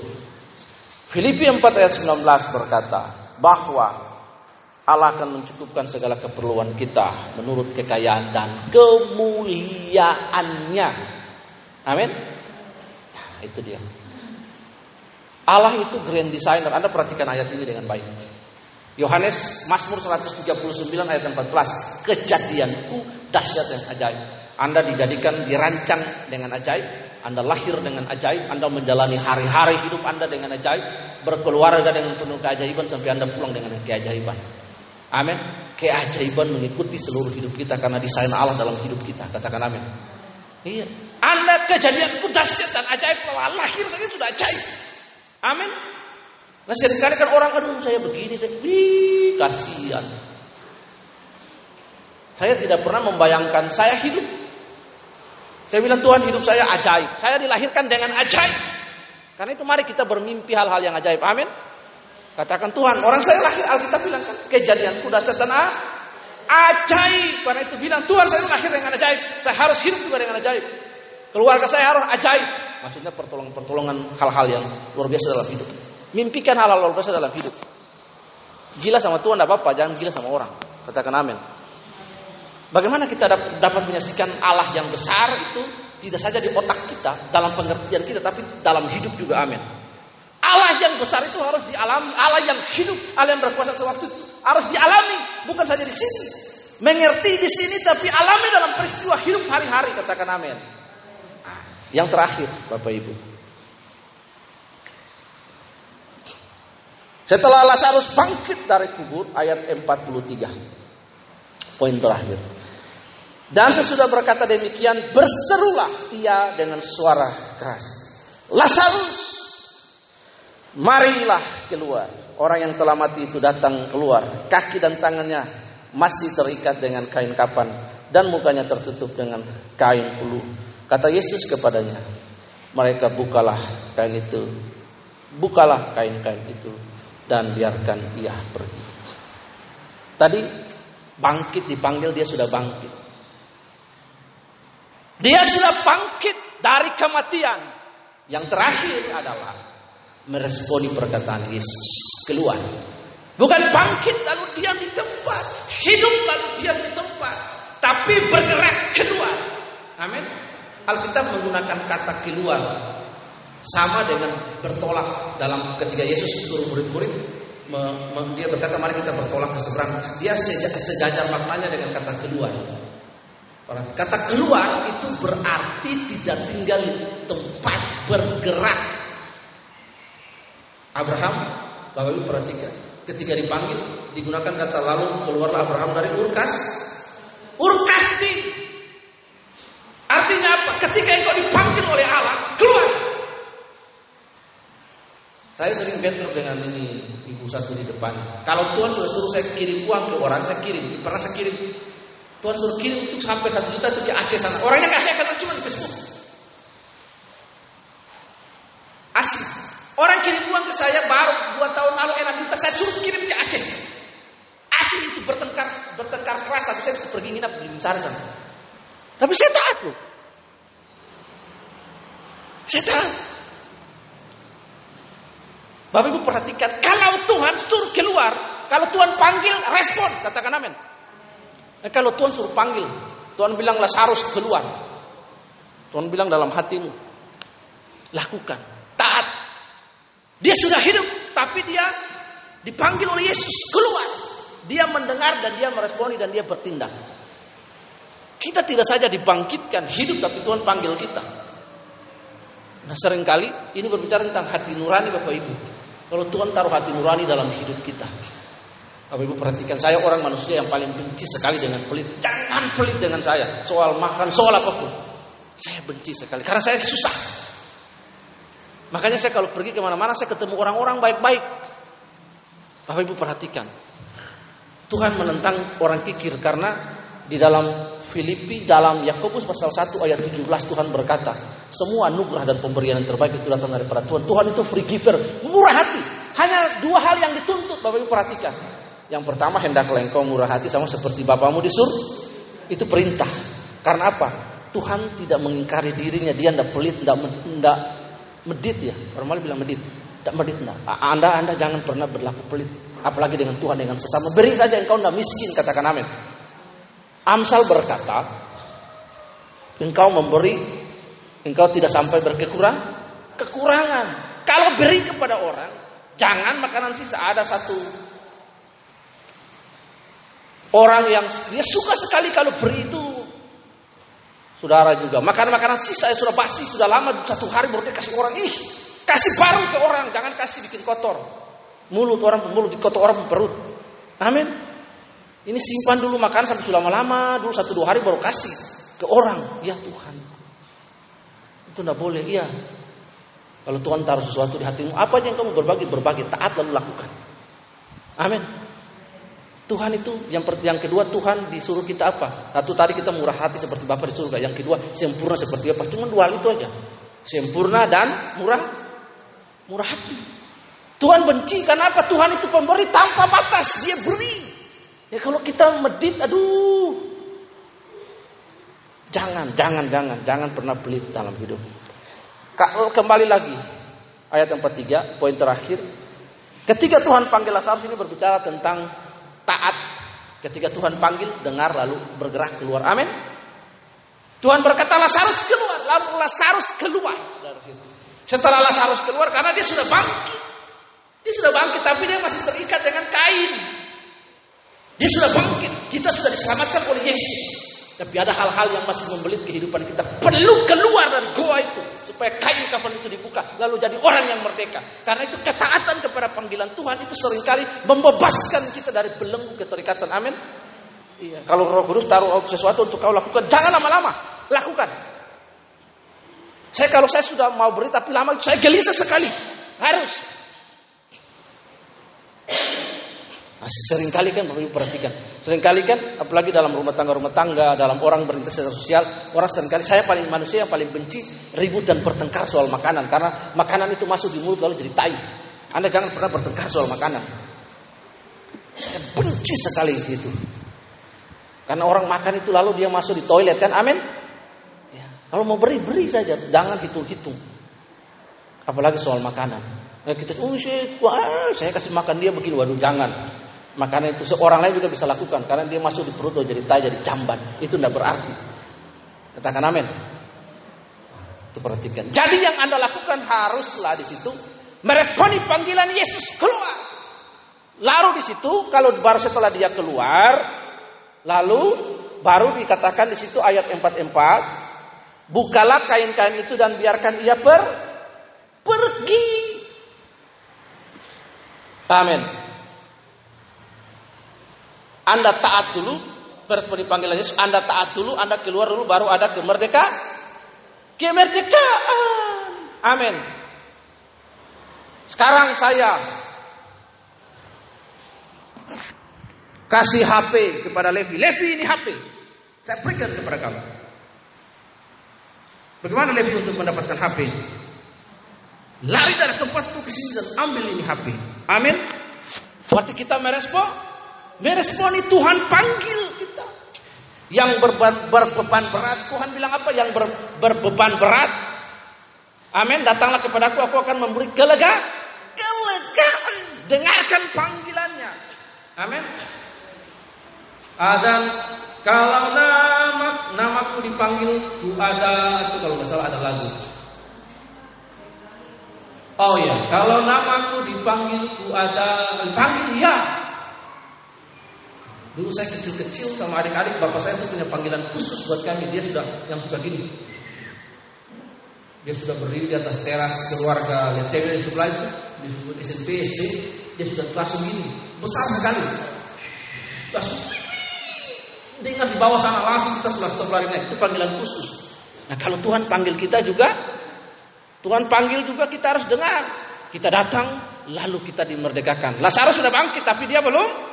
Filipi 4 ayat 19 berkata bahwa Allah akan mencukupkan segala keperluan kita menurut kekayaan dan kemuliaannya. Amin. Nah, itu dia. Allah itu grand designer. Anda perhatikan ayat ini dengan baik. Yohanes Mazmur 139 ayat 14. Kejadianku dahsyat dan ajaib. Anda dijadikan dirancang dengan ajaib, Anda lahir dengan ajaib, Anda menjalani hari-hari hidup Anda dengan ajaib, berkeluarga dengan penuh keajaiban sampai Anda pulang dengan keajaiban. Amin. Keajaiban mengikuti seluruh hidup kita karena desain Allah dalam hidup kita. Katakan amin. Iya. Anda kejadianku dahsyat dan ajaib, lahir saja sudah ajaib. Amin. Nah sering kali kan orang aduh saya begini, saya kasihan. Saya tidak pernah membayangkan saya hidup. Saya bilang Tuhan hidup saya ajaib. Saya dilahirkan dengan ajaib. Karena itu mari kita bermimpi hal-hal yang ajaib. Amin. Katakan Tuhan, orang saya lahir Alkitab bilang kan kejadianku dasar tanah ajaib. Karena itu bilang Tuhan saya lahir dengan ajaib. Saya harus hidup juga dengan ajaib. Keluarga saya harus ajaib. Maksudnya pertolongan-pertolongan hal-hal yang luar biasa dalam hidup. Mimpikan hal-hal luar biasa dalam hidup. Gila sama Tuhan tidak apa-apa, jangan gila sama orang. Katakan amin. Bagaimana kita dapat menyaksikan Allah yang besar itu tidak saja di otak kita, dalam pengertian kita, tapi dalam hidup juga amin. Allah yang besar itu harus dialami, Allah yang hidup, Allah yang berkuasa sewaktu itu harus dialami, bukan saja di sini. Mengerti di sini tapi alami dalam peristiwa hidup hari-hari, katakan amin. Yang terakhir, Bapak Ibu. Setelah Lazarus bangkit dari kubur ayat 43. Poin terakhir. Dan sesudah berkata demikian berserulah ia dengan suara keras. Lazarus marilah keluar. Orang yang telah mati itu datang keluar. Kaki dan tangannya masih terikat dengan kain kapan dan mukanya tertutup dengan kain puluh. Kata Yesus kepadanya, mereka bukalah kain itu. Bukalah kain-kain itu dan biarkan ia pergi. Tadi bangkit dipanggil dia sudah bangkit. Dia sudah bangkit dari kematian. Yang terakhir adalah meresponi perkataan Yesus keluar. Bukan bangkit lalu diam di tempat, hidup lalu diam di tempat, tapi bergerak keluar. Amin. Alkitab menggunakan kata keluar sama dengan bertolak dalam ketika Yesus suruh murid-murid dia berkata mari kita bertolak ke seberang dia sejajar maknanya dengan kata keluar kata keluar itu berarti tidak tinggal tempat bergerak Abraham Bapak Ibu perhatikan ketika dipanggil digunakan kata lalu keluarlah Abraham dari Urkas Urkasti artinya apa ketika engkau dipanggil oleh Allah keluar saya sering bentrok dengan ini ibu satu di depan. Kalau Tuhan sudah suruh saya kirim uang ke orang, saya kirim. Pernah saya kirim. Tuhan suruh kirim untuk sampai satu juta itu ke Aceh sana. Orangnya kasih akan cuma di Facebook. Saya baru dua tahun lalu enak minta saya suruh kirim ke Aceh. Asli itu bertengkar bertengkar keras, tapi saya pergi nginap di Sari sana. Tapi saya taat loh. Saya taat. Bapak Ibu perhatikan, kalau Tuhan suruh keluar, kalau Tuhan panggil, respon, katakan amin. Nah, kalau Tuhan suruh panggil, Tuhan bilang harus keluar. Tuhan bilang dalam hatimu, lakukan. Dia sudah hidup, tapi dia dipanggil oleh Yesus keluar. Dia mendengar dan dia meresponi dan dia bertindak. Kita tidak saja dibangkitkan hidup, tapi Tuhan panggil kita. Nah sering kali ini berbicara tentang hati nurani Bapak Ibu. Kalau Tuhan taruh hati nurani dalam hidup kita. Bapak Ibu perhatikan, saya orang manusia yang paling benci sekali dengan pelit. Jangan pelit dengan saya. Soal makan, soal apa pun. Saya benci sekali. Karena saya susah. Makanya saya kalau pergi ke mana-mana, saya ketemu orang-orang baik-baik. Bapak Ibu perhatikan. Tuhan menentang orang kikir karena di dalam Filipi dalam Yakobus pasal 1 ayat 17 Tuhan berkata, semua anugerah dan pemberian yang terbaik itu datang daripada Tuhan. Tuhan itu free giver, murah hati. Hanya dua hal yang dituntut, Bapak Ibu perhatikan. Yang pertama, hendaklah engkau murah hati sama seperti Bapamu di surga. Itu perintah. Karena apa? Tuhan tidak mengingkari dirinya, dia tidak pelit, tidak medit ya. Orang bilang medit. Tidak medit, tidak. Anda, Anda jangan pernah berlaku pelit. Apalagi dengan Tuhan, dengan sesama. Beri saja engkau tidak miskin, katakan amin. Amsal berkata, engkau memberi, engkau tidak sampai berkekurang, kekurangan. Kalau beri kepada orang, jangan makanan sisa. Ada satu orang yang dia suka sekali kalau beri itu saudara juga. Makanan-makanan sisa yang sudah basi, sudah lama satu hari baru dia kasih orang. Ih, kasih baru ke orang, jangan kasih bikin kotor. Mulut orang mulut dikotor orang perut. Amin. Ini simpan dulu makan sampai sudah lama, dulu satu dua hari baru kasih ke orang. Ya Tuhan. Itu tidak boleh. Iya. Kalau Tuhan taruh sesuatu di hatimu, apa yang kamu berbagi, berbagi. Taat lalu lakukan. Amin. Tuhan itu yang yang kedua Tuhan disuruh kita apa? Satu tadi kita murah hati seperti Bapak di surga. Yang kedua sempurna seperti apa? Cuma dua hal itu aja. Sempurna dan murah murah hati. Tuhan benci karena apa? Tuhan itu pemberi tanpa batas. Dia beri. Ya kalau kita medit, aduh. Jangan, jangan, jangan, jangan pernah pelit dalam hidup. Kembali lagi ayat yang ketiga, poin terakhir. Ketika Tuhan panggil Lazarus ini berbicara tentang taat. Ketika Tuhan panggil, dengar lalu bergerak keluar. Amin. Tuhan berkata Lazarus keluar, lalu Lazarus keluar dari situ. Setelah Lazarus keluar karena dia sudah bangkit. Dia sudah bangkit tapi dia masih terikat dengan kain. Dia sudah bangkit. Kita sudah diselamatkan oleh Yesus. Tapi ada hal-hal yang masih membelit kehidupan kita. Perlu keluar dari goa itu. Supaya kain kafan itu dibuka. Lalu jadi orang yang merdeka. Karena itu ketaatan kepada panggilan Tuhan itu sering kali membebaskan kita dari belenggu keterikatan. Amin. Iya. Kalau roh kudus taruh sesuatu untuk kau lakukan. Jangan lama-lama. Lakukan. Saya kalau saya sudah mau beri tapi lama saya gelisah sekali. Harus. Masih sering kali kan Bapak Ibu perhatikan. Sering kali kan apalagi dalam rumah tangga rumah tangga, dalam orang berinteraksi sosial, orang sering kali saya paling manusia yang paling benci ribut dan bertengkar soal makanan karena makanan itu masuk di mulut lalu jadi tai. Anda jangan pernah bertengkar soal makanan. Saya benci sekali itu. Karena orang makan itu lalu dia masuk di toilet kan, amin. Ya. Kalau mau beri beri saja, jangan hitung-hitung. Apalagi soal makanan. Nah, kita, oh saya, wah, saya kasih makan dia begini, waduh jangan. Makanan itu seorang lain juga bisa lakukan karena dia masuk di perut jadi tai jadi jamban. Itu tidak berarti. Katakan amin. Itu perhatikan. Jadi yang Anda lakukan haruslah di situ meresponi panggilan Yesus keluar. Lalu di situ kalau baru setelah dia keluar, lalu baru dikatakan di situ ayat 44, bukalah kain-kain itu dan biarkan ia per pergi. Amin. Anda taat dulu, berseperti panggilan Yesus, Anda taat dulu, Anda keluar dulu, baru ada kemerdekaan. Kemerdekaan. Amin. Sekarang saya kasih HP kepada Levi. Levi ini HP. Saya berikan kepada kamu. Bagaimana Levi untuk mendapatkan HP? Lari dari tempat itu ke sini dan ambil ini HP. Amin. Waktu kita merespon, meresponi Tuhan panggil kita. Yang berbeban, berbeban berat, Tuhan bilang apa? Yang ber, berbeban berat. Amin. Datanglah kepadaku, aku akan memberi kelega, kelegaan. Dengarkan panggilannya. Amin. Adan kalau nama namaku dipanggil ku ada itu kalau nggak salah ada lagu. Oh ya, kalau namaku dipanggil ku ada dipanggil ya. Dulu saya kecil-kecil sama adik-adik bapak saya itu punya panggilan khusus buat kami. Dia sudah yang suka gini. Dia sudah berdiri di atas teras keluarga lihat di sebelah itu di SMP SD dia sudah langsung gini besar sekali. Langsung Dengar di bawah sana langsung kita sudah stop lari naik. Itu panggilan khusus. Nah kalau Tuhan panggil kita juga, Tuhan panggil juga kita harus dengar. Kita datang, lalu kita dimerdekakan. Lazarus sudah bangkit, tapi dia belum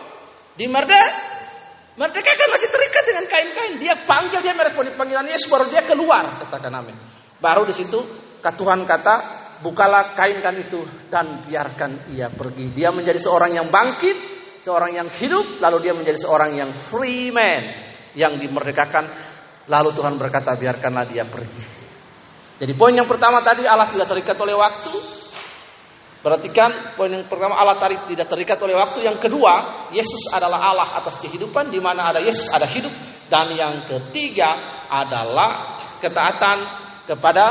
dimerdekakan. Merdekakan masih terikat dengan kain-kain. Dia panggil, dia meresponi panggilan Yesus, baru dia keluar. Katakan amin. Baru di situ, Tuhan kata, bukalah kain-kain itu dan biarkan ia pergi. Dia menjadi seorang yang bangkit, seorang yang hidup, lalu dia menjadi seorang yang free man, yang dimerdekakan. Lalu Tuhan berkata, biarkanlah dia pergi. Jadi poin yang pertama tadi Allah tidak terikat oleh waktu. Perhatikan poin yang pertama Allah tadi tidak terikat oleh waktu. Yang kedua, Yesus adalah Allah atas kehidupan. Di mana ada Yesus ada hidup. Dan yang ketiga adalah ketaatan kepada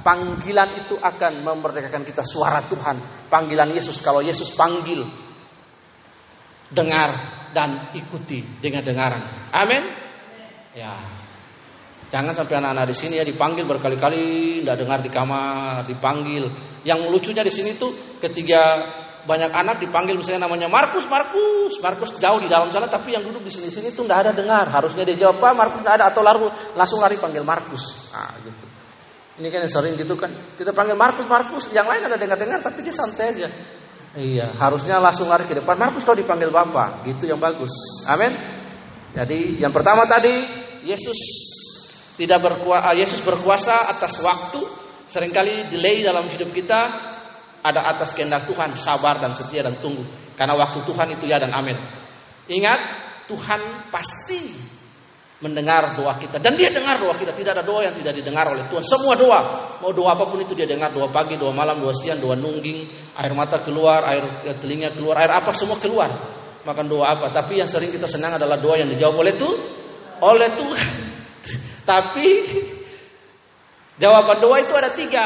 panggilan itu akan memerdekakan kita suara Tuhan. Panggilan Yesus kalau Yesus panggil dengar dan ikuti dengan dengaran. Amin. Ya. Jangan sampai anak-anak di sini ya dipanggil berkali-kali, tidak dengar di kamar, dipanggil. Yang lucunya di sini tuh ketika banyak anak dipanggil misalnya namanya Markus, Markus, Markus jauh di dalam sana, tapi yang duduk di sini-sini tuh tidak ada dengar. Harusnya dia jawab apa, Markus tidak ada atau lalu langsung lari panggil Markus. Nah, gitu. Ini kan yang sering gitu kan. Kita panggil Markus, Markus, yang lain ada dengar-dengar tapi dia santai aja. Iya, harusnya langsung lari ke depan. Markus kau dipanggil Bapak, gitu yang bagus. Amin. Jadi yang pertama tadi Yesus tidak berkuasa, Yesus berkuasa atas waktu. Seringkali delay dalam hidup kita ada atas kehendak Tuhan, sabar dan setia dan tunggu. Karena waktu Tuhan itu ya dan amin. Ingat, Tuhan pasti mendengar doa kita. Dan dia dengar doa kita. Tidak ada doa yang tidak didengar oleh Tuhan. Semua doa mau doa apa pun itu dia dengar. Doa pagi doa malam doa siang doa nungging air mata keluar air telinga keluar air apa semua keluar. Makan doa apa. Tapi yang sering kita senang adalah doa yang dijawab oleh Tuhan oleh Tuhan tapi jawaban doa itu ada tiga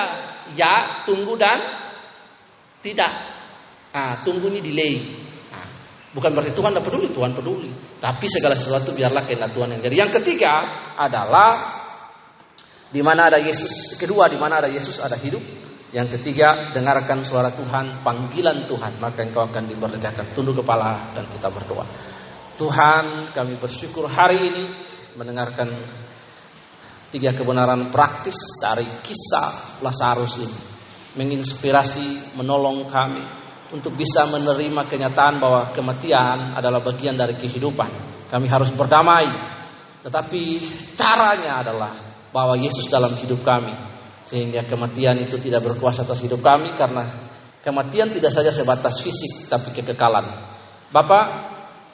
ya tunggu dan tidak ah tunggu ini delay Bukan berarti Tuhan tidak peduli, Tuhan peduli. Tapi segala sesuatu biarlah kehendak Tuhan yang jadi. Yang ketiga adalah di mana ada Yesus. Kedua, di mana ada Yesus ada hidup. Yang ketiga, dengarkan suara Tuhan, panggilan Tuhan, maka engkau akan dimerdekakan. Tunduk kepala dan kita berdoa. Tuhan, kami bersyukur hari ini mendengarkan tiga kebenaran praktis dari kisah Lazarus ini. Menginspirasi, menolong kami untuk bisa menerima kenyataan bahwa kematian adalah bagian dari kehidupan. Kami harus berdamai. Tetapi caranya adalah bahwa Yesus dalam hidup kami. Sehingga kematian itu tidak berkuasa atas hidup kami karena kematian tidak saja sebatas fisik tapi kekekalan. Bapak,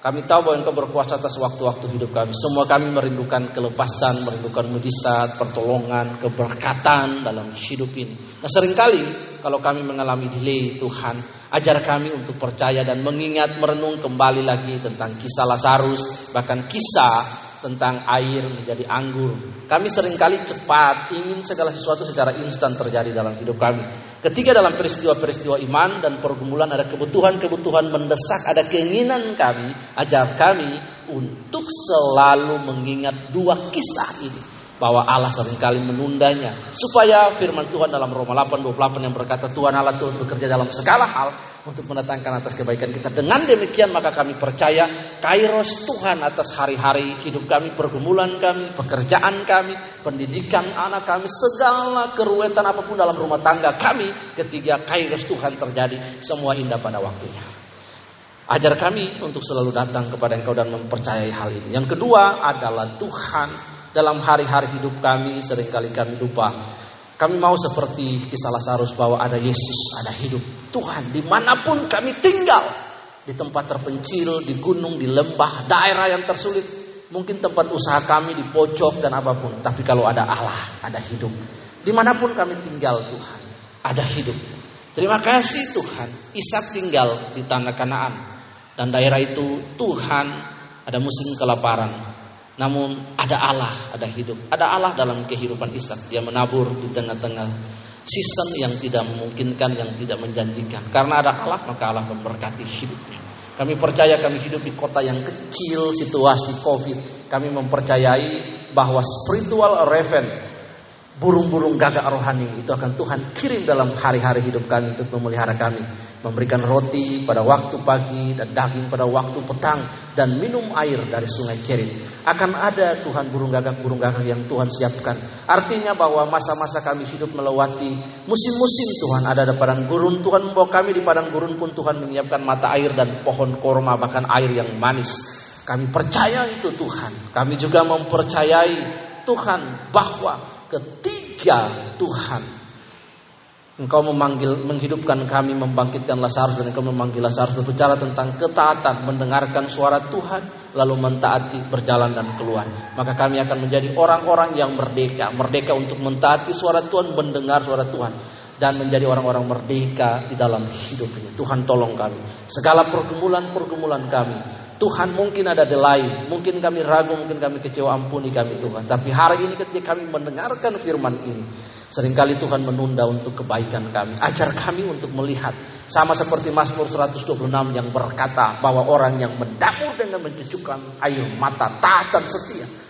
kami tahu bahwa Engkau berkuasa atas waktu-waktu hidup kami. Semua kami merindukan kelepasan, merindukan mujizat, pertolongan, keberkatan dalam hidup ini. Nah sering kali kalau kami mengalami delay Tuhan, ajar kami untuk percaya dan mengingat merenung kembali lagi tentang kisah Lazarus, bahkan kisah tentang air menjadi anggur. Kami sering kali cepat ingin segala sesuatu secara instan terjadi dalam hidup kami. Ketika dalam peristiwa-peristiwa iman dan pergumulan ada kebutuhan-kebutuhan mendesak, ada keinginan kami, ajar kami untuk selalu mengingat dua kisah ini bahwa Allah sering kali menundanya supaya firman Tuhan dalam Roma 8:28 yang berkata Tuhan Allah Tuhan bekerja dalam segala hal untuk mendatangkan atas kebaikan kita. Dengan demikian maka kami percaya kairos Tuhan atas hari-hari hidup kami, pergumulan kami, pekerjaan kami, pendidikan anak kami, segala keruwetan apa pun dalam rumah tangga kami ketika kairos Tuhan terjadi, semua indah pada waktunya. Ajar kami untuk selalu datang kepada Engkau dan mempercayai hal ini. Yang kedua adalah Tuhan dalam hari-hari hidup kami sering kali kami lupa Kami mau seperti kisah Lazarus bahwa ada Yesus, ada hidup. Tuhan, di mana pun kami tinggal, di tempat terpencil, di gunung, di lembah, daerah yang tersulit, mungkin tempat usaha kami di pojok dan apa pun. Tapi kalau ada Allah, ada hidup. Di mana pun kami tinggal Tuhan, ada hidup. Terima kasih Tuhan, Ishak tinggal di tanah Kanaan. Dan daerah itu Tuhan ada musim kelaparan. Namun ada Allah, ada hidup. Ada Allah dalam kehidupan Ishak. Dia menabur di tengah-tengah season yang tidak memungkinkan, yang tidak menjanjikan. Karena ada Allah, maka Allah memberkati hidupnya. Kami percaya kami hidup di kota yang kecil, situasi COVID. Kami mempercayai bahwa spiritual reven, burung-burung gagak rohani itu akan Tuhan kirim dalam hari-hari hidup kami untuk memelihara kami memberikan roti pada waktu pagi dan daging pada waktu petang dan minum air dari sungai Kerit. Akan ada Tuhan burung gagak-burung gagak yang Tuhan siapkan. Artinya bahwa masa-masa kami hidup melewati musim-musim Tuhan ada di padang gurun. Tuhan membawa kami di padang gurun pun Tuhan menyiapkan mata air dan pohon korma bahkan air yang manis. Kami percaya itu Tuhan. Kami juga mempercayai Tuhan bahwa ketika Tuhan Engkau memanggil, menghidupkan kami, membangkitkan Lazarus dan engkau memanggil Lazarus berbicara tentang ketaatan, mendengarkan suara Tuhan, lalu mentaati, berjalan dan keluar. Maka kami akan menjadi orang-orang yang merdeka, merdeka untuk mentaati suara Tuhan, mendengar suara Tuhan, dan menjadi orang-orang merdeka di dalam hidup ini. Tuhan tolong kami. Segala pergumulan-pergumulan kami, Tuhan mungkin ada delay, mungkin kami ragu, mungkin kami kecewa, ampuni kami Tuhan. Tapi hari ini ketika kami mendengarkan firman ini, Seringkali Tuhan menunda untuk kebaikan kami. Ajar kami untuk melihat. Sama seperti Mazmur 126 yang berkata bahwa orang yang mendabur dengan mencucukkan air mata taat dan setia.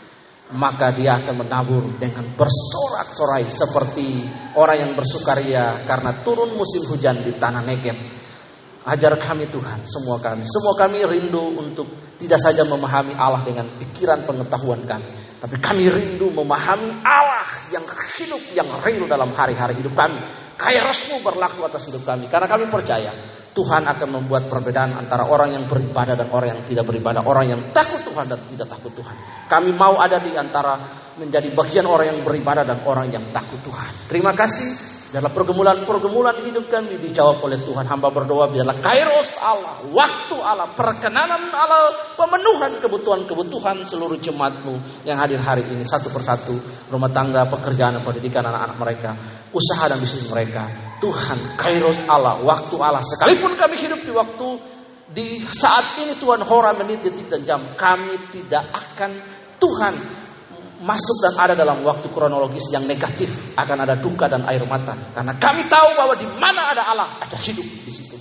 Maka dia akan menabur dengan bersorak-sorai seperti orang yang bersukaria karena turun musim hujan di tanah Negev. Ajar kami Tuhan, semua kami. Semua kami rindu untuk tidak saja memahami Allah dengan pikiran pengetahuan kami. Tapi kami rindu memahami Allah yang hidup, yang real dalam hari-hari hidup kami. Kairosmu berlaku atas hidup kami. Karena kami percaya Tuhan akan membuat perbedaan antara orang yang beribadah dan orang yang tidak beribadah. Orang yang takut Tuhan dan tidak takut Tuhan. Kami mau ada di antara menjadi bagian orang yang beribadah dan orang yang takut Tuhan. Terima kasih dalam pergumulan-pergumulan hidup kami dijawab oleh Tuhan. Hamba berdoa biarlah kairos Allah, waktu Allah, perkenanan Allah, pemenuhan kebutuhan-kebutuhan seluruh jemaatmu yang hadir hari ini satu persatu. Rumah tangga, pekerjaan, pendidikan anak-anak mereka, usaha dan bisnis mereka. Tuhan, kairos Allah, waktu Allah. Sekalipun kami hidup di waktu di saat ini Tuhan hora menit detik dan jam kami tidak akan Tuhan masuk dan ada dalam waktu kronologis yang negatif. Akan ada duka dan air mata. Karena kami tahu bahwa di mana ada Allah ada hidup di situ.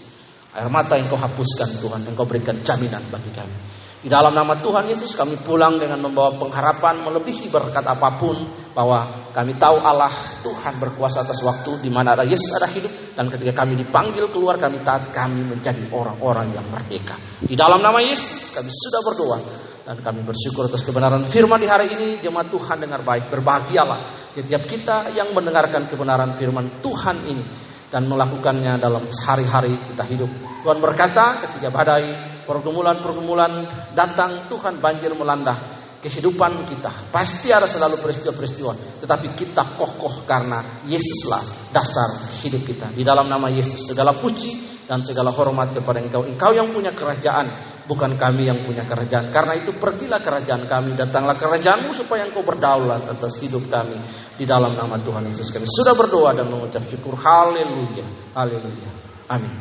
Air mata yang kau hapuskan Tuhan yang kau berikan jaminan bagi kami di dalam nama Tuhan Yesus kami pulang dengan membawa pengharapan melebihi berkat apa pun bahwa kami tahu Allah Tuhan berkuasa atas waktu di mana ada Yesus ada hidup dan ketika kami dipanggil keluar kami taat kami menjadi orang-orang yang merdeka di dalam nama Yesus kami sudah berdoa dan kami bersyukur atas kebenaran firman di hari ini. Jemaat Tuhan dengar baik. Berbahagialah setiap kita yang mendengarkan kebenaran firman Tuhan ini. Dan melakukannya dalam sehari-hari kita hidup. Tuhan berkata ketika badai, pergumulan-pergumulan datang, Tuhan banjir melanda kehidupan kita. Pasti ada selalu peristiwa-peristiwa. Tetapi kita kokoh karena Yesuslah dasar hidup kita. Di dalam nama Yesus segala puji dan segala hormat kepada engkau. Engkau yang punya kerajaan bukan kami yang punya kerajaan. Karena itu pergilah kerajaan kami, datanglah kerajaanmu supaya engkau berdaulat atas hidup kami di dalam nama Tuhan Yesus. Kami sudah berdoa dan mengucap syukur. Haleluya. Haleluya. Amin.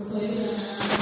Sampai